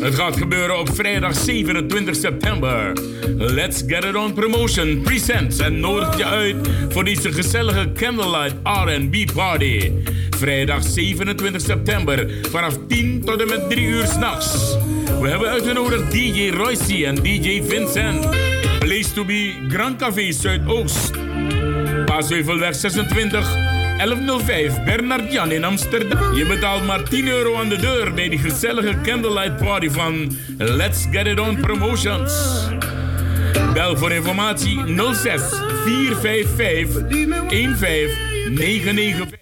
Het gaat gebeuren op vrijdag 27 september. Let's Get It On Promotion presents en nodigt je uit voor deze gezellige candlelight R&B party. Vrijdag 27 september vanaf 10 tot en met 3 uur s'nachts. We hebben uitgenodigd DJ Royce en DJ Vincent. Place to be Grand Café Zuidoost. Paasheuvelweg 26 1105 Bernard Jan in Amsterdam. Je betaalt maar 10 euro aan de deur bij die gezellige candlelight party van Let's Get It On Promotions. Bel voor informatie 06 455 15995.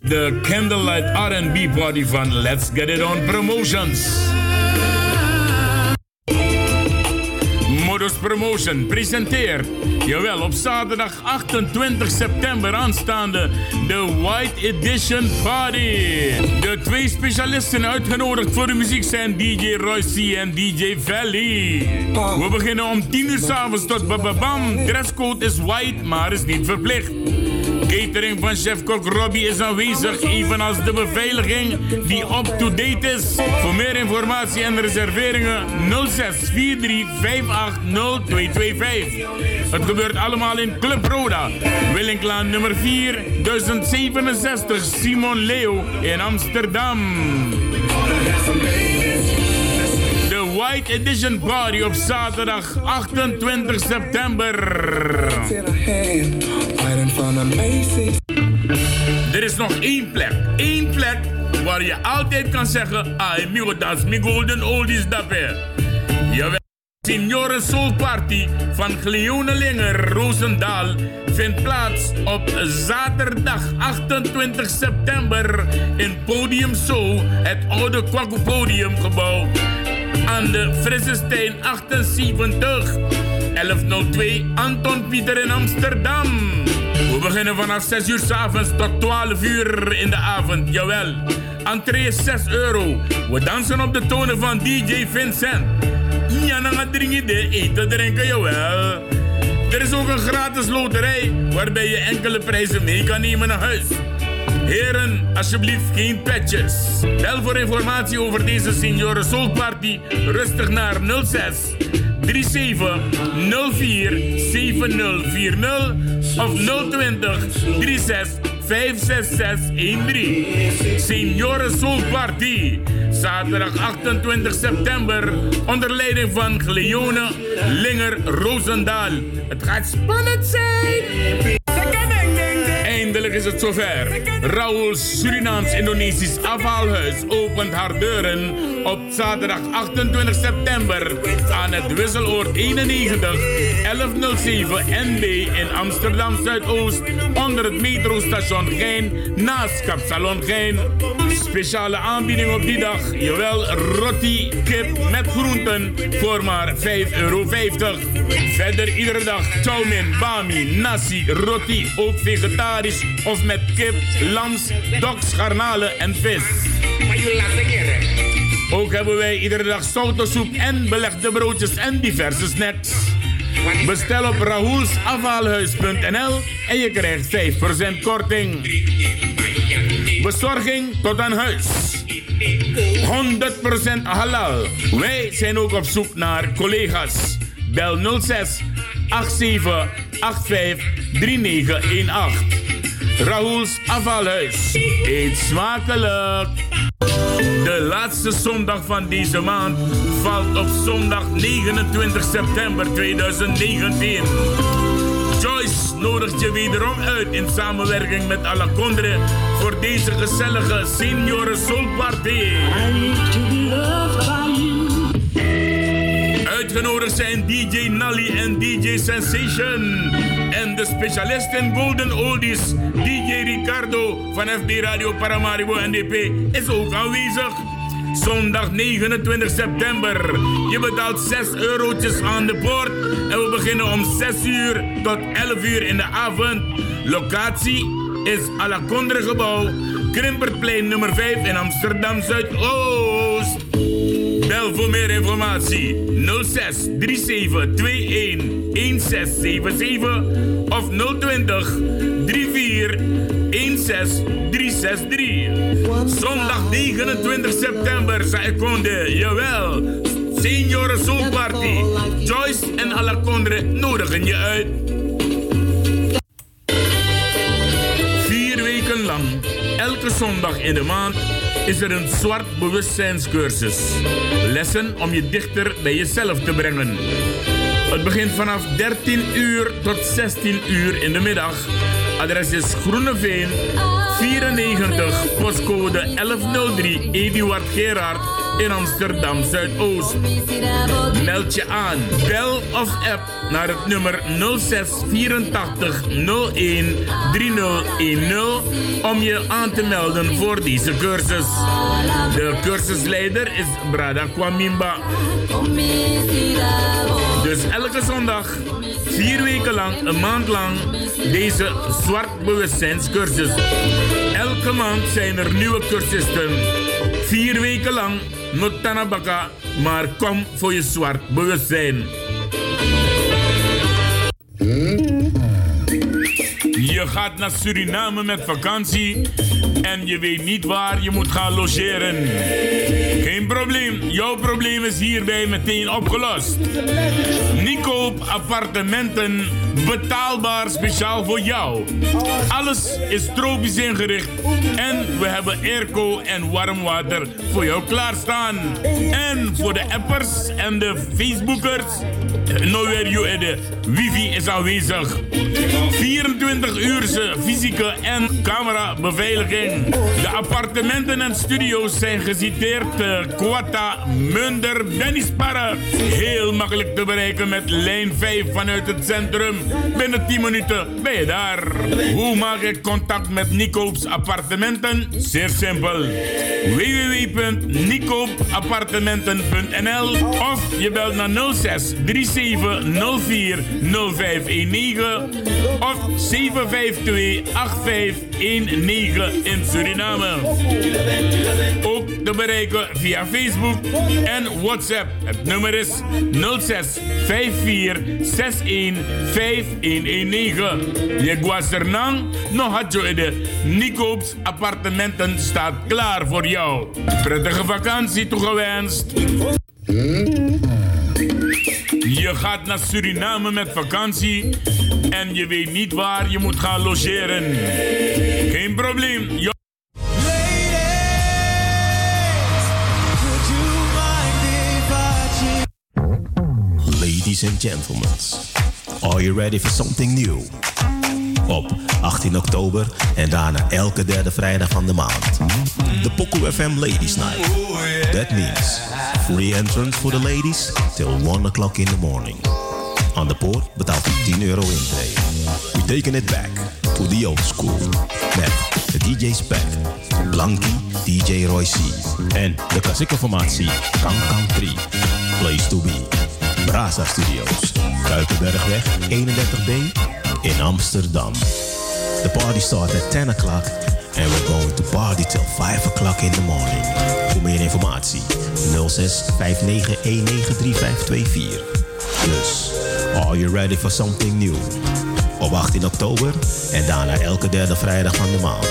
De Candlelight R&B party van Let's Get It On Promotions. Promotion presenteert, jawel, op zaterdag 28 september aanstaande de White Edition Party. De twee specialisten uitgenodigd voor de muziek zijn DJ Royce en DJ Valley. We beginnen om 10 uur s'avonds tot bababam. Dresscode is white, maar is niet verplicht. Catering van chef-kok Robbie is aanwezig, evenals de beveiliging die up-to-date is. Voor meer informatie en reserveringen 0643580225. Het gebeurt allemaal in Club Roda, Willinklaan nummer 4, 1067 Simon Leo in Amsterdam. De White Edition Party op zaterdag 28 september. Er is nog één plek. één plek waar je altijd kan zeggen... Ay, migo, dat is mijn golden oldies dapper. Jawel. Senioren Soul Party van Gleonelinger Roosendaal vindt plaats op zaterdag 28 september in Podium Soul, het oude Kwaku Podiumgebouw aan de Frissestein 78 1102 Anton Pieter in Amsterdam. We beginnen vanaf 6 uur s avonds tot 12 uur in de avond. Jawel. Entree is 6 euro. We dansen op de tonen van DJ Vincent. Gaat drinken de eten drinken, jawel. Er is ook een gratis loterij waarbij je enkele prijzen mee kan nemen naar huis. Heren, alsjeblieft geen petjes. Bel voor informatie over deze Senioren Soul Party rustig naar 06 37 04 7040 of 020 36 56613. Senioren Soul Party. Zaterdag 28 september onder leiding van Gleone Linger Roosendaal. Het gaat spannend zijn. Eindelijk is het zover. Raoul's Surinaams-Indonesisch afhaalhuis opent haar deuren op zaterdag 28 september aan het Wisseloord 91 1107 NB in Amsterdam Zuidoost onder het metrostation Gein naast Kapsalon Gein. Speciale aanbieding op die dag, jawel, roti kip met groenten voor maar 5,50 euro. Verder iedere dag chowmin, bami, nasi, roti, ook vegetarisch of met kip, lams, doks, garnalen en vis. Ook hebben wij iedere dag soep en belegde broodjes en diverse snacks. Bestel op raoulsafhaalhuis.nl en je krijgt 5% korting. Bezorging tot aan huis. 100% halal. Wij zijn ook op zoek naar collega's. Bel 06 87 85 3918. Raoul's Afvalhuis. Eet smakelijk. De laatste zondag van deze maand valt op zondag 29 september 2019. Joyce nodigt je wederom uit in samenwerking met Alacondre voor deze gezellige Senioren Soul Party. Uitgenodigd zijn DJ Nally en DJ Sensation. En de specialist in Golden Oldies, DJ Ricardo van FB Radio Paramaribo NDP, is ook aanwezig. Zondag 29 september. Je betaalt 6 eurotjes aan de poort. En we beginnen om 6 uur tot 11 uur in de avond. Locatie is Alacondre Gebouw, Krimperplein nummer 5 in Amsterdam Zuidoost. Bel voor meer informatie 06 37 21 1677 of 020 34 16 363. Zondag 29 september, Saikonde, jawel. Senioren Soul Party. Joyce en Alakondre nodigen je uit. Vier weken lang, elke zondag in de maand, is er een zwart bewustzijnscursus. Lessen om je dichter bij jezelf te brengen. Het begint vanaf 13 uur tot 16 uur in de middag. Adres is Groeneveen 94, postcode 1103 Eduard Gerard in Amsterdam Zuidoost. Meld je aan, bel of app naar het nummer 06 84 01 3010 om je aan te melden voor deze cursus. De cursusleider is Brada Kwamimba. Dus elke zondag, vier weken lang, een maand lang, deze zwart bewustzijnscursus. Elke maand zijn er nieuwe cursisten. Vier weken lang, Notanabaka, maar kom voor je zwart bewustzijn. Je gaat naar Suriname met vakantie en je weet niet waar je moet gaan logeren. Probleem, jouw probleem is hierbij meteen opgelost. Nicoop appartementen, betaalbaar speciaal voor jou. Alles is tropisch ingericht en we hebben airco en warm water voor jou klaarstaan. En voor de appers en de facebookers, nou weer you de wifi is aanwezig. 24 uurse fysieke en camera beveiliging. De appartementen en studio's zijn geciteerd uh, Quatta, Munder, Bennisparre. Heel makkelijk te bereiken met lijn 5 vanuit het centrum. Binnen 10 minuten ben je daar. Hoe maak ik contact met Nicoop's appartementen? Zeer simpel. www.nicoopappartementen.nl of je belt naar 06 37 04 0519 of 752 8519 in Suriname. Ook te bereiken via Facebook en WhatsApp. Het nummer is 06 54 61 5119. Je guasernang nog had je de Nicoop's appartementen staat klaar voor jou. Prettige vakantie toegewenst. Je gaat naar Suriname met vakantie en je weet niet waar je moet gaan logeren. Geen probleem. Ladies and gentlemen, are you ready for something new? Op 18 oktober en daarna elke derde vrijdag van de maand. De Poco FM Ladies Night. That means free entrance for the ladies till 1 o'clock in the morning. Aan de poort betaalt u 10 euro intree. We taking it back to the old school. Met de DJ Spec, Blanky, DJ Roy C. En de klassieke formatie Kang 3. Place to be. Brasa Studios. Kuipenbergweg 31B in Amsterdam. The party starts at 10 o'clock and we're going to party till 5 o'clock in the morning. Voor meer informatie 06 59 193524. Dus, are you ready for something new? Op 18 oktober en daarna elke derde vrijdag van de maand.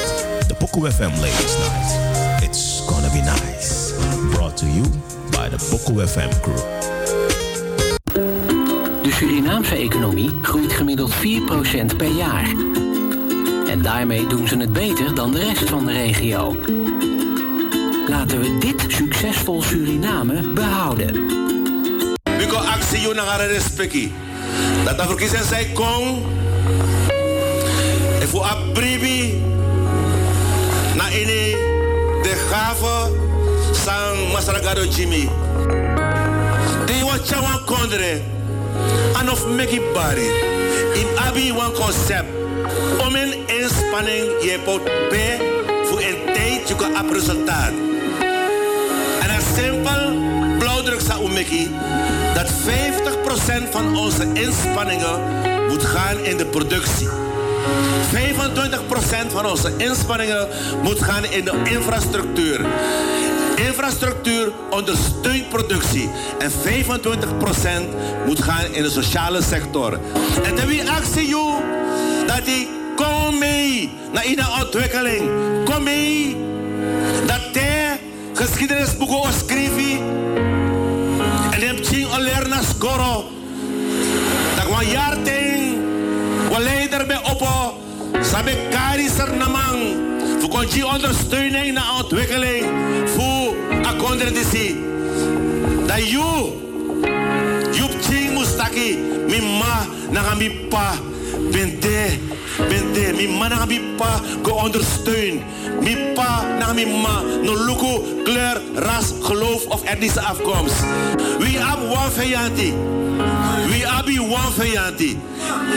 De Poco FM Ladies Night. It's gonna be nice. Brought to you by the Poco FM crew. De Surinaamse economie groeit gemiddeld 4% per jaar. En daarmee doen ze het beter dan de rest van de regio. Laten we dit succesvol Suriname behouden. Go actie you naar. Dat de verkiezingen zij kon. En voor apribi. Na ini de gave sang Masaragado Jimmy. Die wat chawan kondre. En of meki bari. In abi wan concept. Om een inspanning je pot P voor een tijd je kan op. En het simpel blauwdruk sa umeki dat 50% van onze inspanningen moet gaan in de productie. 25% van onze inspanningen moet gaan in de infrastructuur. Infrastructuur ondersteunt productie. En 25% moet gaan in de sociale sector. En dan wie actie you dat die kom mee naar in ontwikkeling. Kom mee. Dat hij geschiedenisboeken schreef. En hem ching aller naar skoro. Dat een jaar ting. Wat leider bij oppo. Sabe kari namang. Voor kon ondersteuning naar ontwikkeling. Voor akonder disi. Dat you. Yup ching mustaki. Mi ma na mi pa. Bente. Bente. Mi ma na mi pa. Go ondersteun. Mi pa na mi ma. No luku, kleur, ras, geloof of etnische afkomst. We have one vijanti. We abi one vijanti.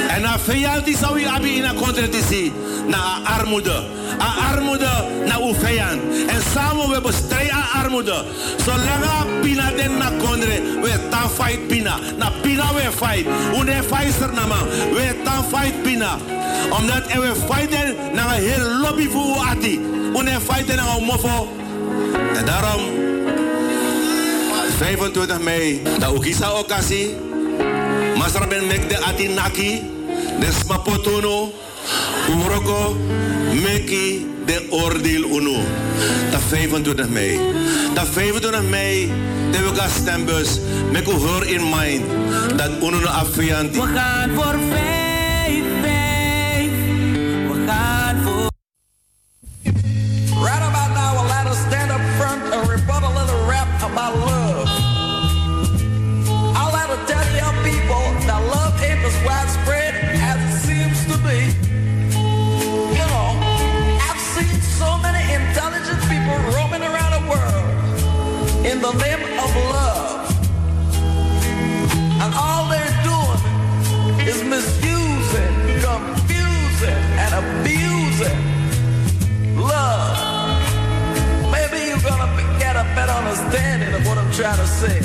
En na vijanti zou we abi in een contradictie. Na armoede. A armoede na uw vijand. En samen we bestrijden armoede. Zolang pina den na kondre, we tan fight pina. Na pina we fight. Une fighter na man. We tan fight pina. Omdat we fighten na een heel lobby voor ati. Une fighten na een mofo. En daarom 25 mei, da ukisa okasi. Masra ben mek de ati naki. De smapotono. Umroko meki de oordeel uno. Dat 25 mei. Dat 25 mei, de we gaan stembus. Hoor in mind. Dat uno no affianti. We gaan voor vijf, to say.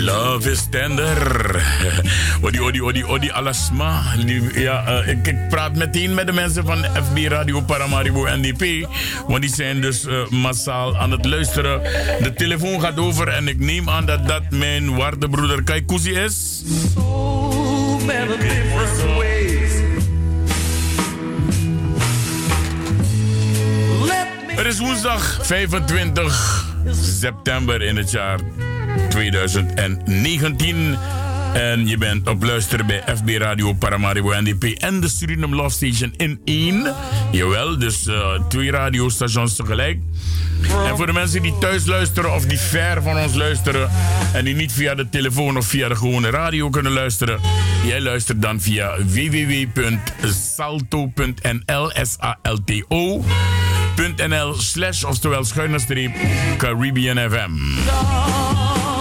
Love is tender. Odi, odi, odi, odi, alasma. Ja, eh, ik, ik praat meteen met de mensen van FB Radio Paramaribo NDP. Want die zijn dus eh, massaal aan het luisteren. De telefoon gaat over en ik neem aan dat dat mijn waardebroeder Kaikousi is. So many different ways. Het is woensdag 25 september in het jaar 2019. En je bent op luisteren bij FB Radio Paramaribo NDP en de Suriname Love Station in één. Jawel, dus eh, twee radiostations tegelijk. En voor de mensen die thuis luisteren of die ver van ons luisteren en die niet via de telefoon of via de gewone radio kunnen luisteren, jij luistert dan via www.salto.nl, S-A-L-T-O. .nl slash oftewel schuine streep Caribbean FM.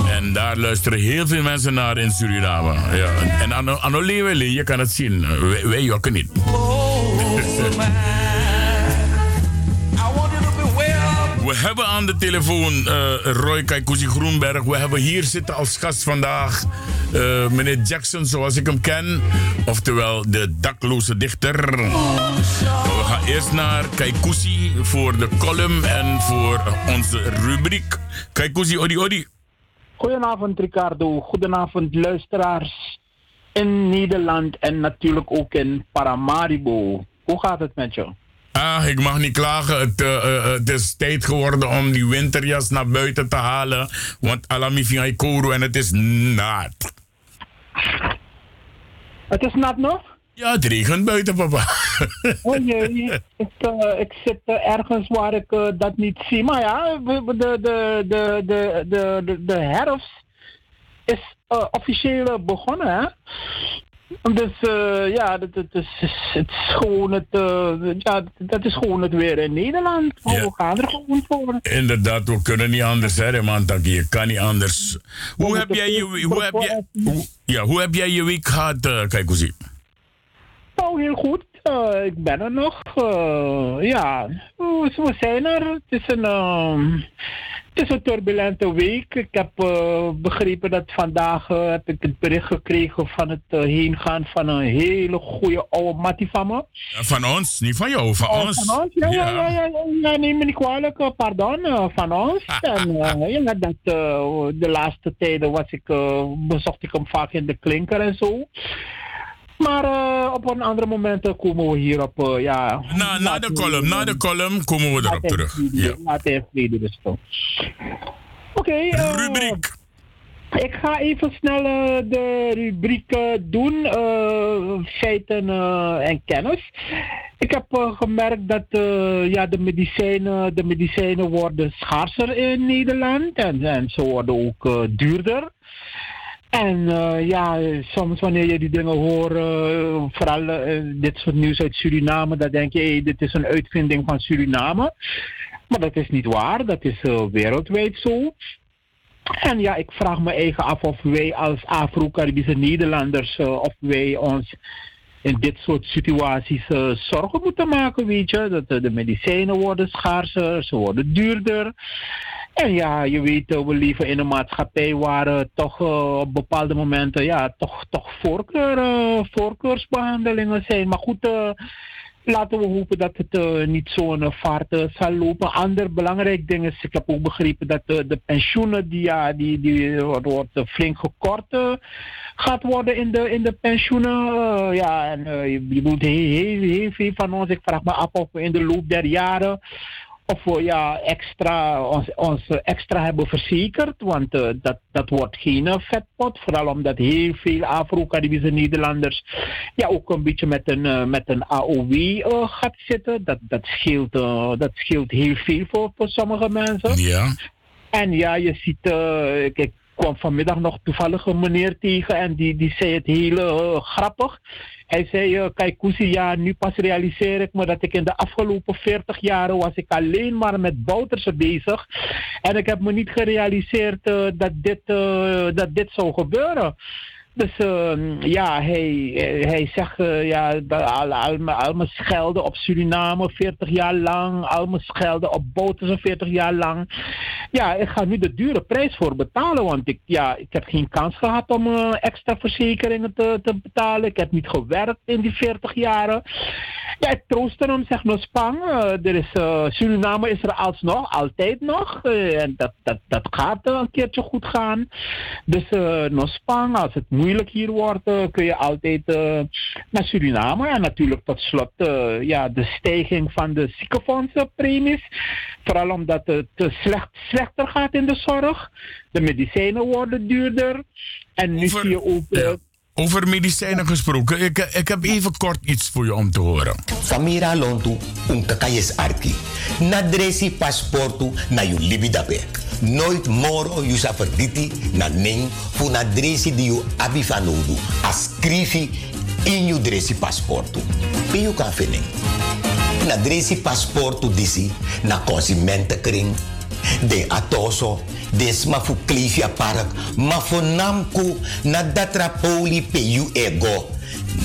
En daar luisteren heel veel mensen naar in Suriname. Ja. En Anno Leeuwele, je kan het zien. Wij, wij jokken niet. I hebben aan de telefoon eh, Roy Kaikousi Groenberg. We hebben hier zitten als gast vandaag eh, meneer Jackson, zoals ik hem ken. Oftewel de dakloze dichter. We gaan eerst naar Kaikousi voor de column en voor onze rubriek. Kaikousi, odi odi. Goedenavond Ricardo, goedenavond luisteraars in Nederland en natuurlijk ook in Paramaribo. Hoe gaat het met je? Ah, ik mag niet klagen. Het, eh, eh, het is tijd geworden om die winterjas naar buiten te halen. Want alami vingai en het is nat. Het is nat nog? Ja, het regent buiten, papa. Oh jee, ik, eh, ik zit eh, ergens waar ik eh, dat niet zie. Maar ja, de, de, de, de, de, de, herfst is eh, officieel begonnen, hè? Dus eh, ja, dat, dat is, het is gewoon het, eh, ja, dat is gewoon het weer in Nederland. Ja. We gaan er gewoon voor. Inderdaad, we kunnen niet anders, hè, man. Je kan niet anders. Hoe heb jij je, hoe heb jij, hoe, ja, hoe heb jij je week gehad, uh, kijk hoe. Nou, heel goed. Eh, ik ben er nog. Eh, ja, we, zijn er. Het is een, ehm, is een turbulente week. Ik heb eh, begrepen dat vandaag eh, heb ik het bericht gekregen van het uh, heengaan van een hele goede oude mattie van me. Ja, van ons, niet van jou, van Oh, ons. Van ons? Ja, ja, ja, ja, neem me niet kwalijk, pardon, van ons. en ja, dat, de laatste tijden was ik, bezocht ik hem vaak in de klinker en zo. Maar eh, op een andere moment eh, komen we hier op, eh, ja... Na, na de column, na de column komen we erop terug. vrede- Ja. Laat hij in vrede rusten. Oké. Rubriek. ik ga even snel de rubrieken doen. feiten en kennis. Ik heb gemerkt dat ja, de, medicijnen, de medicijnen worden schaarser in Nederland. En, en ze worden ook duurder. En eh, ja, soms wanneer je die dingen hoort, eh, vooral eh, dit soort nieuws uit Suriname, dan denk je, hey, dit is een uitvinding van Suriname. Maar dat is niet waar, dat is wereldwijd zo. En ja, ik vraag me eigen af of wij als Afro-Caribische Nederlanders, of wij ons in dit soort situaties zorgen moeten maken, weet je. Dat de medicijnen worden schaarser, ze worden duurder. En ja, je weet, eh, we leven in een maatschappij waar eh, toch eh, op bepaalde momenten ja, toch, toch voorkeur, eh, voorkeursbehandelingen zijn. Maar goed, eh, laten we hopen dat het eh, niet zo'n eh, vaart eh, zal lopen. Ander belangrijk ding is, ik heb ook begrepen dat eh, de pensioenen, die, ja, die, die wordt, eh, flink gekort eh, gaat worden in de, in de pensioenen. Eh, ja, en eh, je bedoelt heel, heel, heel veel van ons. Ik vraag me af of we in de loop der jaren of we ja, extra, ons, ons extra hebben verzekerd. Want eh, dat, dat wordt geen eh, vetpot. Vooral omdat heel veel Afro-Caribische Nederlanders ja, ook een beetje met een, eh, met een AOW eh, gaat zitten. Dat, dat, scheelt, eh, dat scheelt heel veel voor, voor sommige mensen. Ja. En ja, je ziet, eh, ik, kwam vanmiddag nog toevallig een meneer tegen en die, die zei het heel eh, grappig. Hij zei, eh, kijk ja, nu pas realiseer ik me dat ik in de afgelopen 40 jaren was ik alleen maar met boutersen bezig. En ik heb me niet gerealiseerd eh, dat, dit, eh, dat dit zou gebeuren. Dus ehm, ja, hij, hij zegt eh, ja, al, schelden op Suriname 40 jaar lang, al mijn schelden op Boutersen 40 jaar lang. Ja, ik ga nu de dure prijs voor betalen, want ik, ja, ik heb geen kans gehad om eh, extra verzekeringen te, te betalen. Ik heb niet gewerkt in die 40 jaren. Ja, ik troostte hem, zeg maar, Spang. eh, er is, eh, Suriname is er alsnog, altijd nog. eh, en dat, dat, dat gaat eh, een keertje goed gaan. Dus eh nog Spang, als het moeilijk hier wordt, eh, kun je altijd eh, naar Suriname. En natuurlijk tot slot eh, ja, de stijging van de ziekenfondsenpremies. Vooral omdat het slecht, slechter gaat in de zorg. De medicijnen worden duurder. En nu Over- zie je ook... Over medicijnen gesproken, ik, ik heb even kort iets voor je om te horen. Famira lontu un kakayes arki. Na dresi passportu na yu libidape. Nooit moro yu sa verditi na ning fu na dresi di yu abi fanodu. Ascrivi in yu dresi passportu. Pe yu kan fening. Na dresi passportu disi na consumentenkring. De atoso, des ma fu klifia park, ma fu namku na datra poli pe yu ego.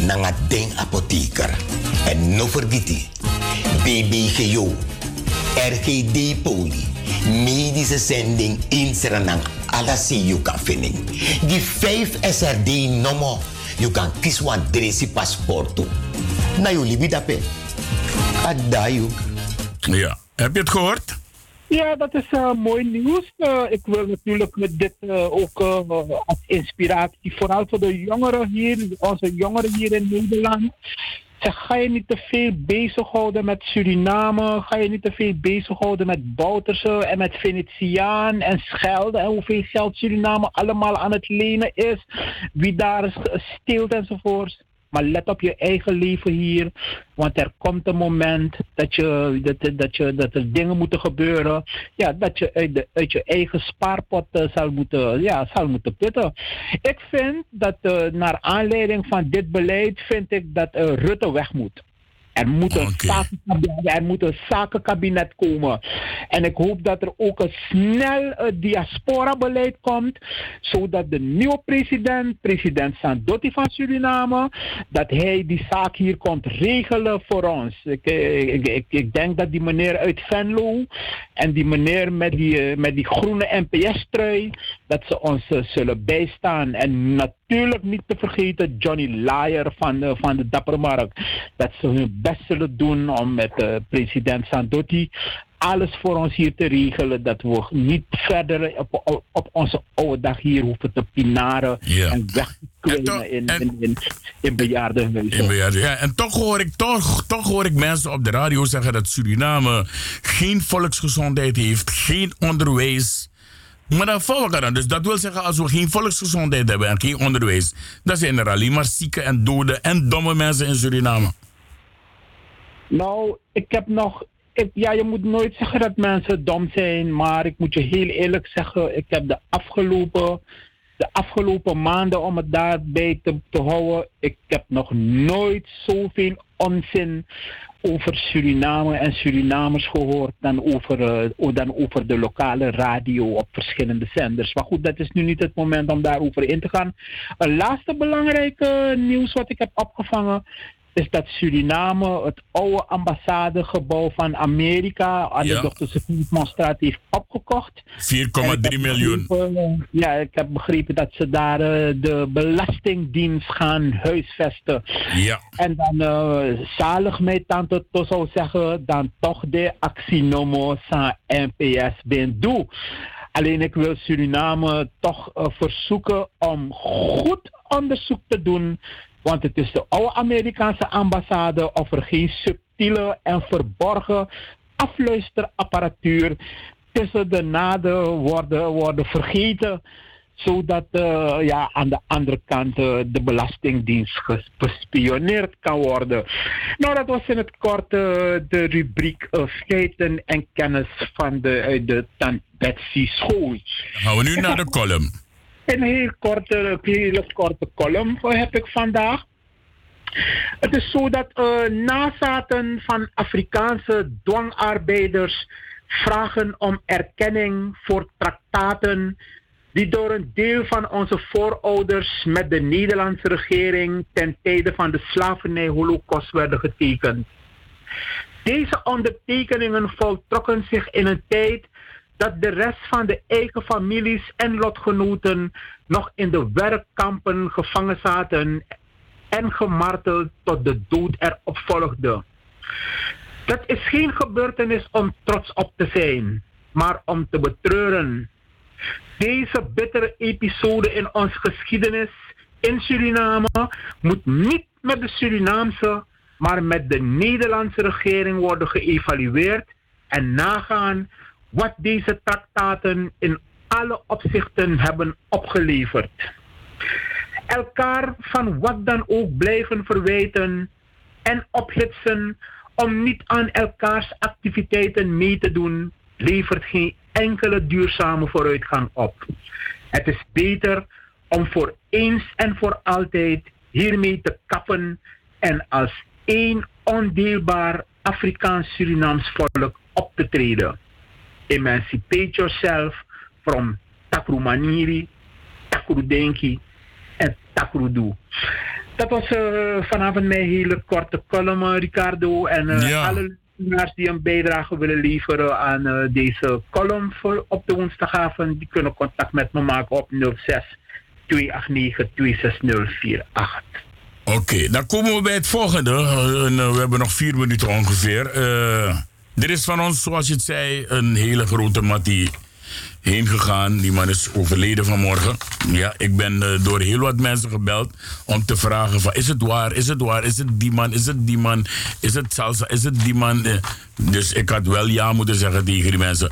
Nanga den apotheker. En no vergiti, BBGO, RGD poli, medische zending in Suriname, you kan vinden. Die 5 SRD nomo, you kan kiezen wan dresi passportu. Na you libi dape. Adayu. Ja, heb je het gehoord? Ja, dat is eh, mooi nieuws. Eh, ik wil natuurlijk met dit eh, ook als inspiratie, vooral voor de jongeren hier, onze jongeren hier in Nederland. Zeg, ga je niet te veel bezighouden met Suriname? Ga je niet te veel bezighouden met Bouterse en met Venetiaan en Schelde en hoeveel geld Suriname allemaal aan het lenen is? Wie daar steelt enzovoort. Maar let op je eigen leven hier. Want er komt een moment dat, je, dat, dat, je, dat er dingen moeten gebeuren. Ja, dat je uit, je eigen spaarpot eh, zal, moeten, ja, zal moeten putten. Ik vind dat eh, naar aanleiding van dit beleid vind ik dat eh, Rutte weg moet. Er moet, een er moet een zakenkabinet komen. En ik hoop dat er ook een snel diaspora-beleid komt, zodat de nieuwe president, president Sandotti van Suriname, dat hij die zaak hier komt regelen voor ons. Ik, ik, ik, ik denk dat die meneer uit Venlo en die meneer met die, met die groene NPS-trui, dat ze ons eh, zullen bijstaan. En natuurlijk niet te vergeten Johnny Lyer van de, van de Dappermarkt. Dat ze hun best zullen doen om met eh, president Sandotti alles voor ons hier te regelen. Dat we niet verder op, op, onze oude dag hier hoeven te pinaren en weg te kwijnen in, in, in, in bejaardenhuizen. Bejaarden, ja. En toch hoor, ik, toch, toch hoor ik mensen op de radio zeggen dat Suriname geen volksgezondheid heeft, geen onderwijs. Maar dat volgen dan. Dus dat wil zeggen, als we geen volksgezondheid hebben en geen onderwijs, dan zijn er alleen maar zieke en doden en domme mensen in Suriname. Nou, ik heb nog. Ja, je moet nooit zeggen dat mensen dom zijn, maar ik moet je heel eerlijk zeggen, ik heb de afgelopen, de afgelopen maanden, om het daarbij te, te houden, ik heb nog nooit zoveel onzin over Suriname en Surinamers gehoord dan over, eh, dan over de lokale radio op verschillende zenders. Maar goed, dat is nu niet het moment om daarover in te gaan. Een laatste belangrijke nieuws wat ik heb opgevangen is dat Suriname het oude ambassadegebouw van Amerika aan Ja. de Dr. Sofie heeft opgekocht. 4,3 En ik heb miljoen. begrepen, Ja, ik heb begrepen dat ze daar eh, de Belastingdienst gaan huisvesten. Ja. En dan eh, zalig mij tante to zou zeggen, dan toch de actienomo sa NPS ben doe. Alleen ik wil Suriname toch eh, verzoeken om goed onderzoek te doen. Want het is de oude Amerikaanse ambassade of er geen subtiele en verborgen afluisterapparatuur tussen de naden worden, worden vergeten zodat eh, ja, aan de andere kant eh, de Belastingdienst ges- bespioneerd kan worden. Nou, dat was in het kort eh, de rubriek feiten en kennis van de, de Tant Betsy School. Dan gaan we nu naar de column. Een heel korte, hele korte column eh, heb ik vandaag. Het is zo dat eh, nazaten van Afrikaanse dwangarbeiders vragen om erkenning voor traktaten die door een deel van onze voorouders met de Nederlandse regering ten tijde van de slavernij-holocaust werden getekend. Deze ondertekeningen voltrokken zich in een tijd dat de rest van de eigen families en lotgenoten nog in de werkkampen gevangen zaten en gemarteld tot de dood erop volgde. Dat is geen gebeurtenis om trots op te zijn, maar om te betreuren. Deze bittere episode in onze geschiedenis in Suriname moet niet met de Surinaamse, maar met de Nederlandse regering worden geëvalueerd en nagaan wat deze traktaten in alle opzichten hebben opgeleverd. Elkaar van wat dan ook blijven verwijten en ophitsen om niet aan elkaars activiteiten mee te doen, levert geen enkele duurzame vooruitgang op. Het is beter om voor eens en voor altijd hiermee te kappen en als één ondeelbaar Afrikaans-Surinaams volk op te treden. Emancipate yourself from Takrumaniri, Takrudenki en Takrudu. Dat was eh, vanavond mijn hele korte column, eh, Ricardo. En eh, Ja. alle luisteraars die een bijdrage willen leveren aan deze column voor op de woensdagavond, die kunnen contact met me maken op 06 289 26048. Oké, dan komen we bij het volgende. En, we hebben nog vier minuten ongeveer. Er is van ons, zoals je het zei, een hele grote mattie heen gegaan. Die man is overleden vanmorgen. Ja, ik ben eh, door heel wat mensen gebeld om te vragen van... is het waar, is het waar, is het die man, is het die man... is het salsa, is het die man... Eh, dus ik had wel ja moeten zeggen tegen die mensen.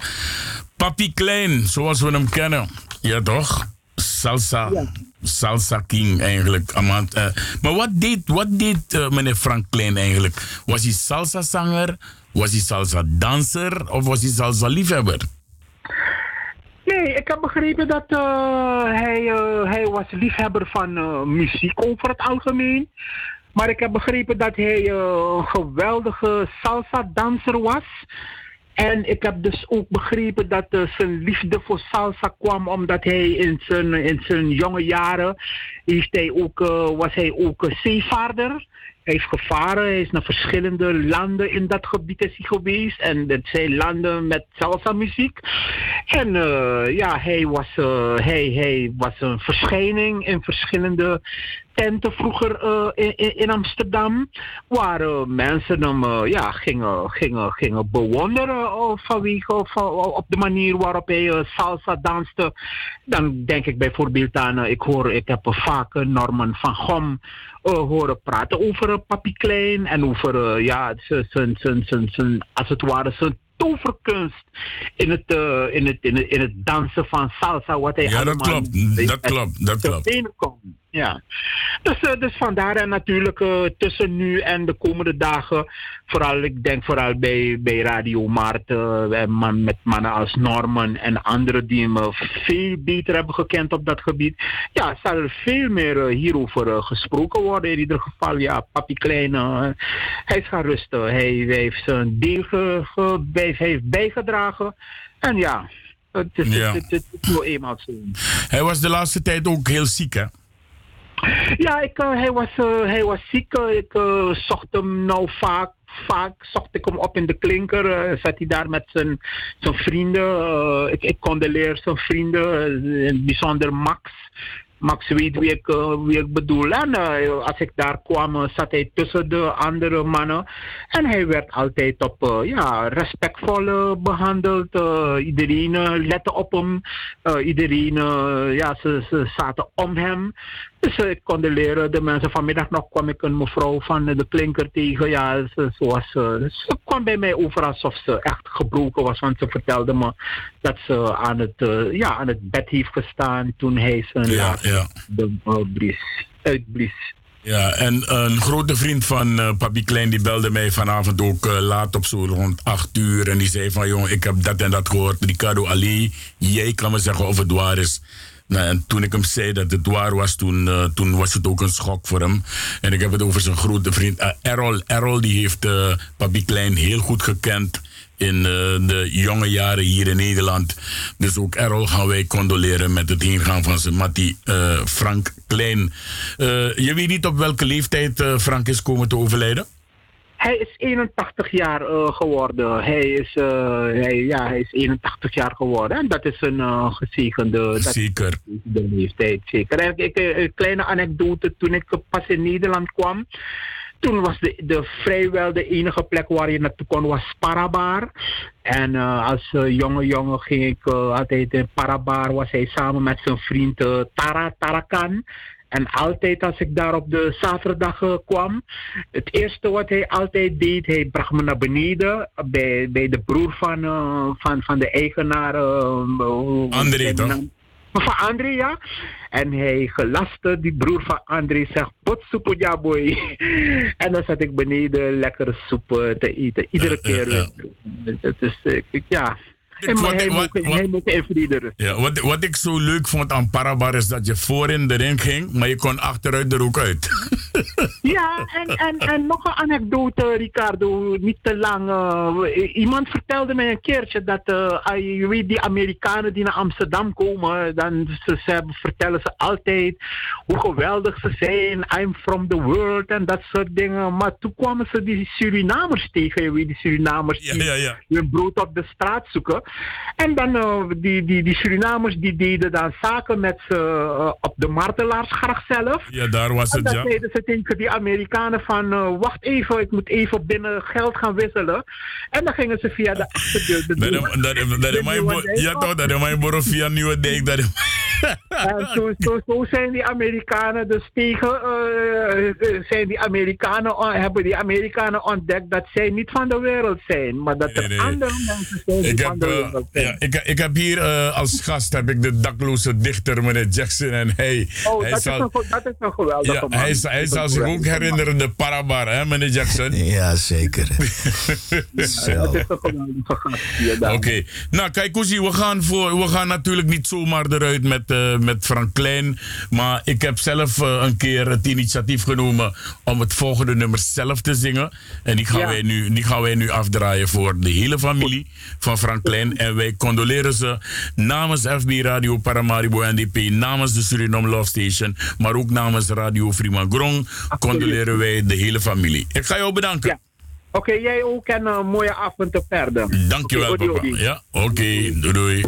Papi Klein, zoals we hem kennen. Ja, toch? Salsa. Salsa King eigenlijk. Eh. maar wat deed, wat deed meneer Frank Klein eigenlijk? Was hij salsa zanger? Was hij salsa danser? Of was hij salsa liefhebber? Nee, ik heb begrepen dat eh, hij, eh, hij was liefhebber van eh, muziek over het algemeen. Maar ik heb begrepen dat hij een geweldige salsa-danser was. En ik heb dus ook begrepen dat zijn liefde voor salsa kwam omdat hij in zijn, in zijn jonge jaren heeft hij ook, was hij ook zeevaarder. Heeft gevaren, hij is naar verschillende landen in dat gebied is hij geweest. En dat zijn landen met salsa muziek. En eh, ja, hij was, eh, hij, hij was een verschijning in verschillende tenten vroeger eh, in, in, Amsterdam. Waar eh, mensen hem eh, ja, gingen, gingen, gingen bewonderen vanwege of, op de manier waarop hij salsa danste. Dan denk ik bijvoorbeeld aan, ik, hoor, ik heb vaak Norman van Gom horen praten over Papi Klein en over, ja, zijn, zijn, zijn, zijn, zijn, als het ware, zijn toverkunst in het, uh, in, het, in, het, in het dansen van salsa. Wat hij Ja, dat klopt. Dat klopt. Dat klopt. Ja. Dus, uh, dus vandaar en natuurlijk uh, tussen nu en de komende dagen, vooral ik denk vooral bij, bij Radio Maarten, uh, man, met mannen als Norman en anderen die me veel beter hebben gekend op dat gebied. Ja, zal er veel meer hierover gesproken worden. In ieder geval, ja, Papi Klein, hij is gaan rusten. Hij, hij heeft zijn deel ge, ge, bij, heeft bijgedragen. En ja, het is, Ja. het, het, het is nou eenmaal zo. Hij was de laatste tijd ook heel ziek, hè? Ja, ik, uh, hij, was, uh, hij was ziek. Uh, ik zocht hem nou vaak. Vaak zocht ik hem op in de klinker. zat hij daar met zijn, zijn vrienden. ik, ik condoleer zijn vrienden. bijzonder Max. Max ik, wie ik bedoel. En als ik daar kwam, zat hij tussen de andere mannen. En hij werd altijd op ja, respectvol behandeld. iedereen lette op hem. iedereen, ja, ze, ze zaten om hem. Dus uh, ik kon leren. De mensen vanmiddag nog kwam ik een mevrouw van de klinker tegen. Ja, ze, was, uh, ze kwam bij mij over alsof ze echt gebroken was. Want ze vertelde me dat ze aan het, uh, ja, aan het bed heeft gestaan toen hij zijn Ja, ja. de, blies, uitblies. Ja, en een grote vriend van uh, Papi Klein die belde mij vanavond ook uh, laat op zo rond 8 uur. En die zei van, jongen, ik heb dat en dat gehoord. Ricardo Ali, jij kan me zeggen of het waar is. Nou, en toen ik hem zei dat het waar was, toen, uh, toen was het ook een schok voor hem. En ik heb het over zijn grote vriend uh, Errol. Errol die heeft uh, Papi Klein heel goed gekend in de jonge jaren hier in Nederland. Dus ook Errol gaan wij condoleren met het heengaan van zijn mattie Frank Klein. je weet niet op welke leeftijd Frank is komen te overlijden? Hij is 81 jaar uh, geworden. Hij is, uh, hij, ja, hij is 81 jaar geworden. En dat is een uh, gezegende zeker. de leeftijd. Zeker. En ik, een kleine anekdote. Toen ik pas in Nederland kwam. Toen was de, de vrijwel de enige plek waar je naartoe kon was Parabar. En als jonge jongen ging ik altijd in Parabar. Was hij samen met zijn vriend Tara Tarakan. En altijd als ik daar op de zaterdag kwam, het eerste wat hij altijd deed, hij bracht me naar beneden bij, bij de broer van, van, van de eigenaar. André, toch? Van André, ja. En hij gelaste, die broer van André zegt, potsoep ja boy. en dan zat ik beneden lekkere soep te eten, iedere keer. Het is, ja, en maar hij, wat, moet, wat, hij moet invliederen. Ja, wat, wat ik zo leuk vond aan Parabar is dat je voorin erin ging, maar je kon achteruit er ook uit. ja, en, en, en nog een anekdote, Ricardo, niet te lang. Uh, iemand vertelde mij een keertje dat, uh, je weet, die Amerikanen die naar Amsterdam komen, dan ze, ze, vertellen ze altijd hoe geweldig ze zijn, I'm from the world en dat soort dingen. Maar toen kwamen ze die Surinamers tegen, je weet, die Surinamers ja, ja, ja. die hun brood op de straat zoeken. En dan uh, die, die, die Surinamers die deden dan zaken met ze uh, op de martelaarsgracht zelf. Ja, daar was het, en dan ja. zeiden ze tegen die Amerikanen van uh, wacht even, ik moet even binnen geld gaan wisselen. En dan gingen ze via de achterdeur. Ja toch, dat is mijn boren via Nieuwe Dijk. Dat en zo, zo, zo zijn die Amerikanen dus tegen, zijn die Amerikanen, hebben die Amerikanen ontdekt dat zij niet van de wereld zijn, maar dat er nee, nee. andere mensen zijn die ik van heb, de wereld. Ja, ik, ik heb hier uh, als gast heb ik de dakloze dichter meneer Jackson en hij. Oh, hij dat, zal, is een, dat is een geweldige ja, man. Hij, hij zal zich ook herinneren de Parabar, hè meneer Jackson? Ja, zeker. ja, dat is een geweldige gast. Oké, okay. nou kijk Koesie, we gaan, voor, we gaan natuurlijk niet zomaar eruit met, uh, met Frank Klein. Maar ik heb zelf eh, een keer het initiatief genomen om het volgende nummer zelf te zingen. En die gaan, Ja. wij, nu, die gaan wij nu afdraaien voor de hele familie van Frank Klein. En wij condoleren ze namens FB Radio Paramaribo NDP, namens de Suriname Love Station, maar ook namens Radio Frima Grong, condoleren wij de hele familie. Ik ga jou bedanken. Ja. Oké, jij ook en een mooie avond te verder. Dankjewel, odi, papa. Ja, oké. Doei, doei.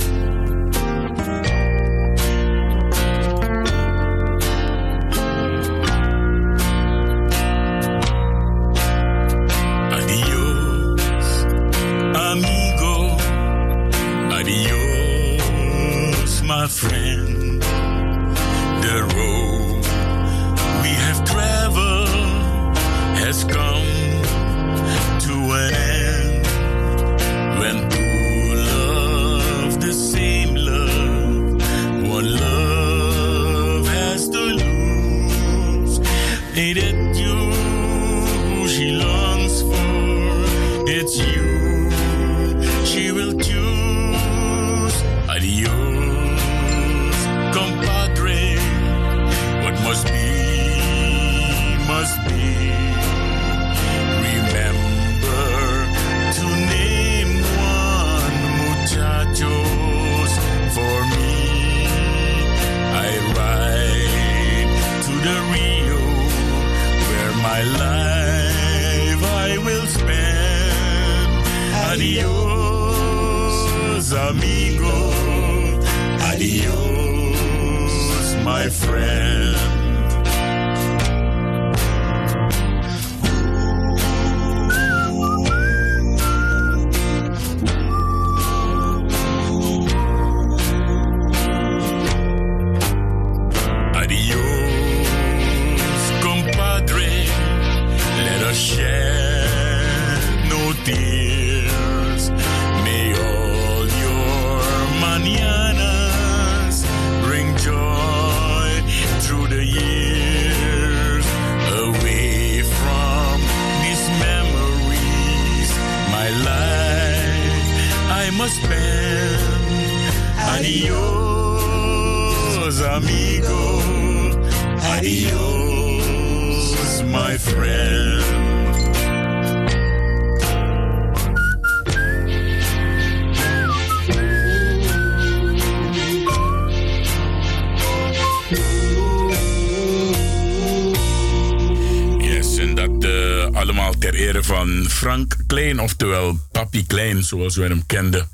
Zoals we hem kenden,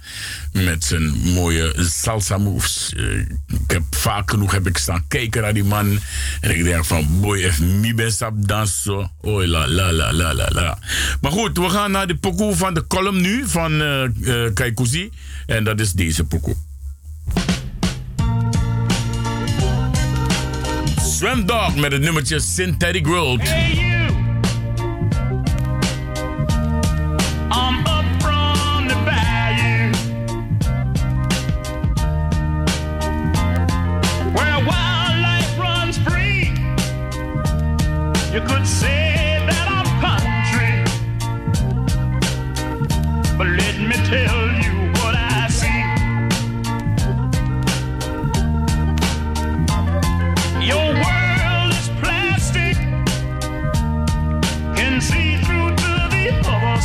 met zijn mooie salsa moves. Eh, ik heb vaak genoeg heb ik staan kijken naar die man en ik denk van, boy, if mi ben sap dansen, oh la la la la la la. Maar goed, we gaan naar de pokoe van de column nu van Kaikousi en dat is deze pokoe. Swamdog met het nummertje Synthetic World. Hey.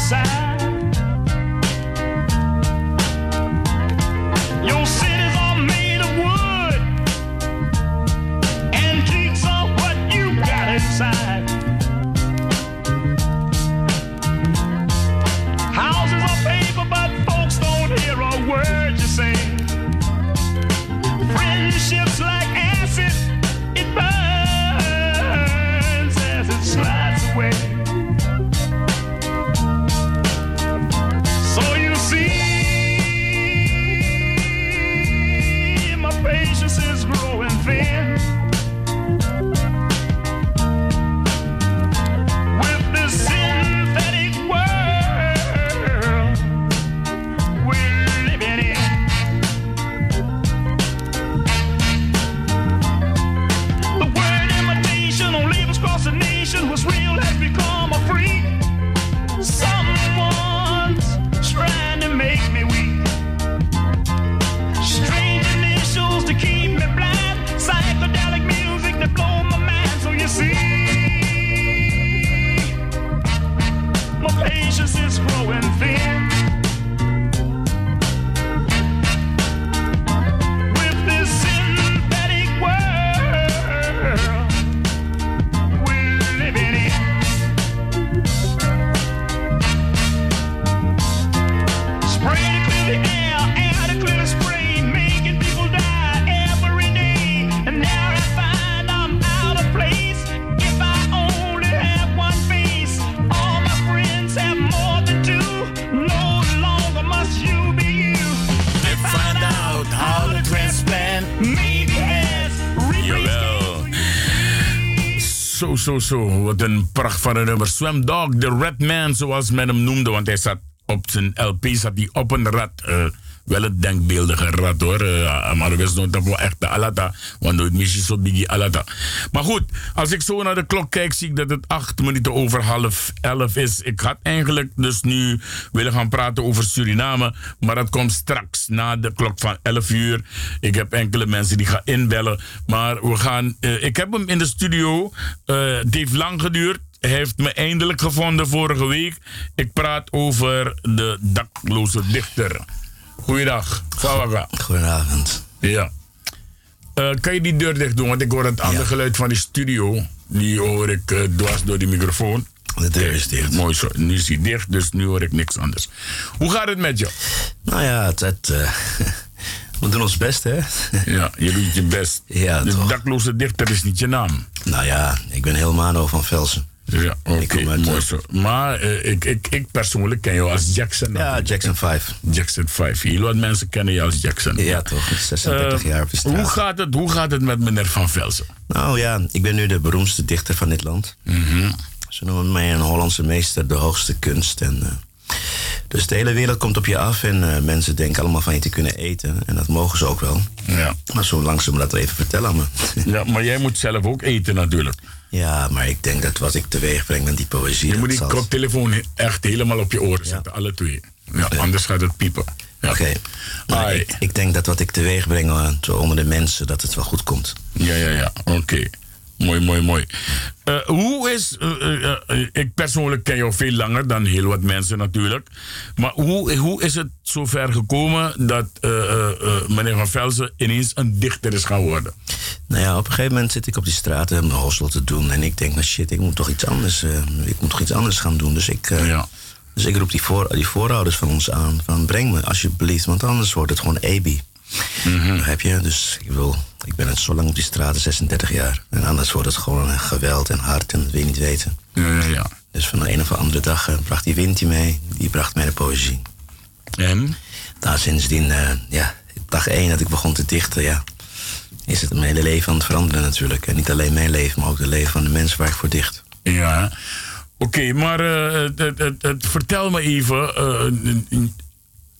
side. Zo. Wat een pracht van een nummer. Swam Dog, de Red Man, zoals men hem noemde. Want hij zat op zijn LP zat hij op een rat. eh, wel een denkbeeldige rat hoor. eh, maar we zijn toch wel echt alata. Want het missie zo biggie alata. Maar goed, als ik zo naar de klok kijk, zie ik dat het acht minuten over half elf is. Ik had eigenlijk dus nu willen gaan praten over Suriname. Maar dat komt straks na de klok van 11 uur. Ik heb enkele mensen die gaan inbellen. Maar we gaan. eh, ik heb hem in de studio. Eh, het heeft lang geduurd. Hij heeft me eindelijk gevonden vorige week. Ik praat over de dakloze dichter. Goeiedag, Fawaga. Goedenavond. Ja. Eh, kan je die deur dicht doen? Want ik hoor het andere geluid van die studio. Die hoor ik eh, dwars door die microfoon. De deur is dicht. Mooi zo. Nu is die dicht, dus nu hoor ik niks anders. Hoe gaat het met je? Nou ja, het, het, eh, we doen ons best, hè? Ja, je doet je best. Ja, de dakloze dichter is niet je naam. Nou ja, ik ben Helmano van Velsen. Ja, oké, uit, mooi eh, zo. Maar eh, ik, ik, ik persoonlijk ken jou als Jackson. Ja. Jackson 5. Jackson 5. Heel wat mensen kennen je als Jackson. Ja, toch? 36 Eh, jaar op de straat. hoe, gaat het, hoe gaat het met meneer Van Velzen? Nou ja, ik ben nu de beroemdste dichter van dit land. Mhm. Ze noemen mij een Hollandse meester, de hoogste kunst. En, dus de hele wereld komt op je af en mensen denken allemaal van je te kunnen eten. En dat mogen ze ook wel. Ja. Maar zo langzaam dat even vertellen aan me. ja, maar jij moet zelf ook eten natuurlijk. Ja, maar ik denk dat wat ik teweeg breng met die poëzie... Je moet die zal- koptelefoon echt helemaal op je oren zetten, alle twee. Ja, anders gaat het piepen. Ja. Oké. Ai. ik, ik denk dat wat ik teweeg breng eh, zo onder de mensen, dat het wel goed komt. Ja, ja, ja. Oké. Mooi, mooi, mooi. Eh, hoe is... eh, eh, ik persoonlijk ken jou veel langer dan heel wat mensen natuurlijk. Maar hoe, hoe is het zover gekomen dat meneer Van Velzen ineens een dichter is gaan worden? Nou ja, op een gegeven moment zit ik op die straat en mijn hostel te doen. En ik denk, nou shit, ik moet toch iets anders, ik moet toch iets anders gaan doen. Dus ik, Ja. dus ik roep die, voor, die voorouders van ons aan. Van breng me alsjeblieft, want anders wordt het gewoon EBI. Heb je? Dus ik wil, ik ben het zo lang op die straat, 36 jaar. En anders wordt het gewoon een geweld en hard en dat wil je niet weten. Ja, ja, ja. Dus van de een of andere dag eh, bracht die wind die mee, die bracht mij de poëzie. En? Nou, sindsdien, eh, ja, dag één dat ik begon te dichten, ja, is het mijn hele leven aan het veranderen natuurlijk. En niet alleen mijn leven, maar ook het leven van de mensen waar ik voor dicht. Ja. Oké, maar eh, vertel me even.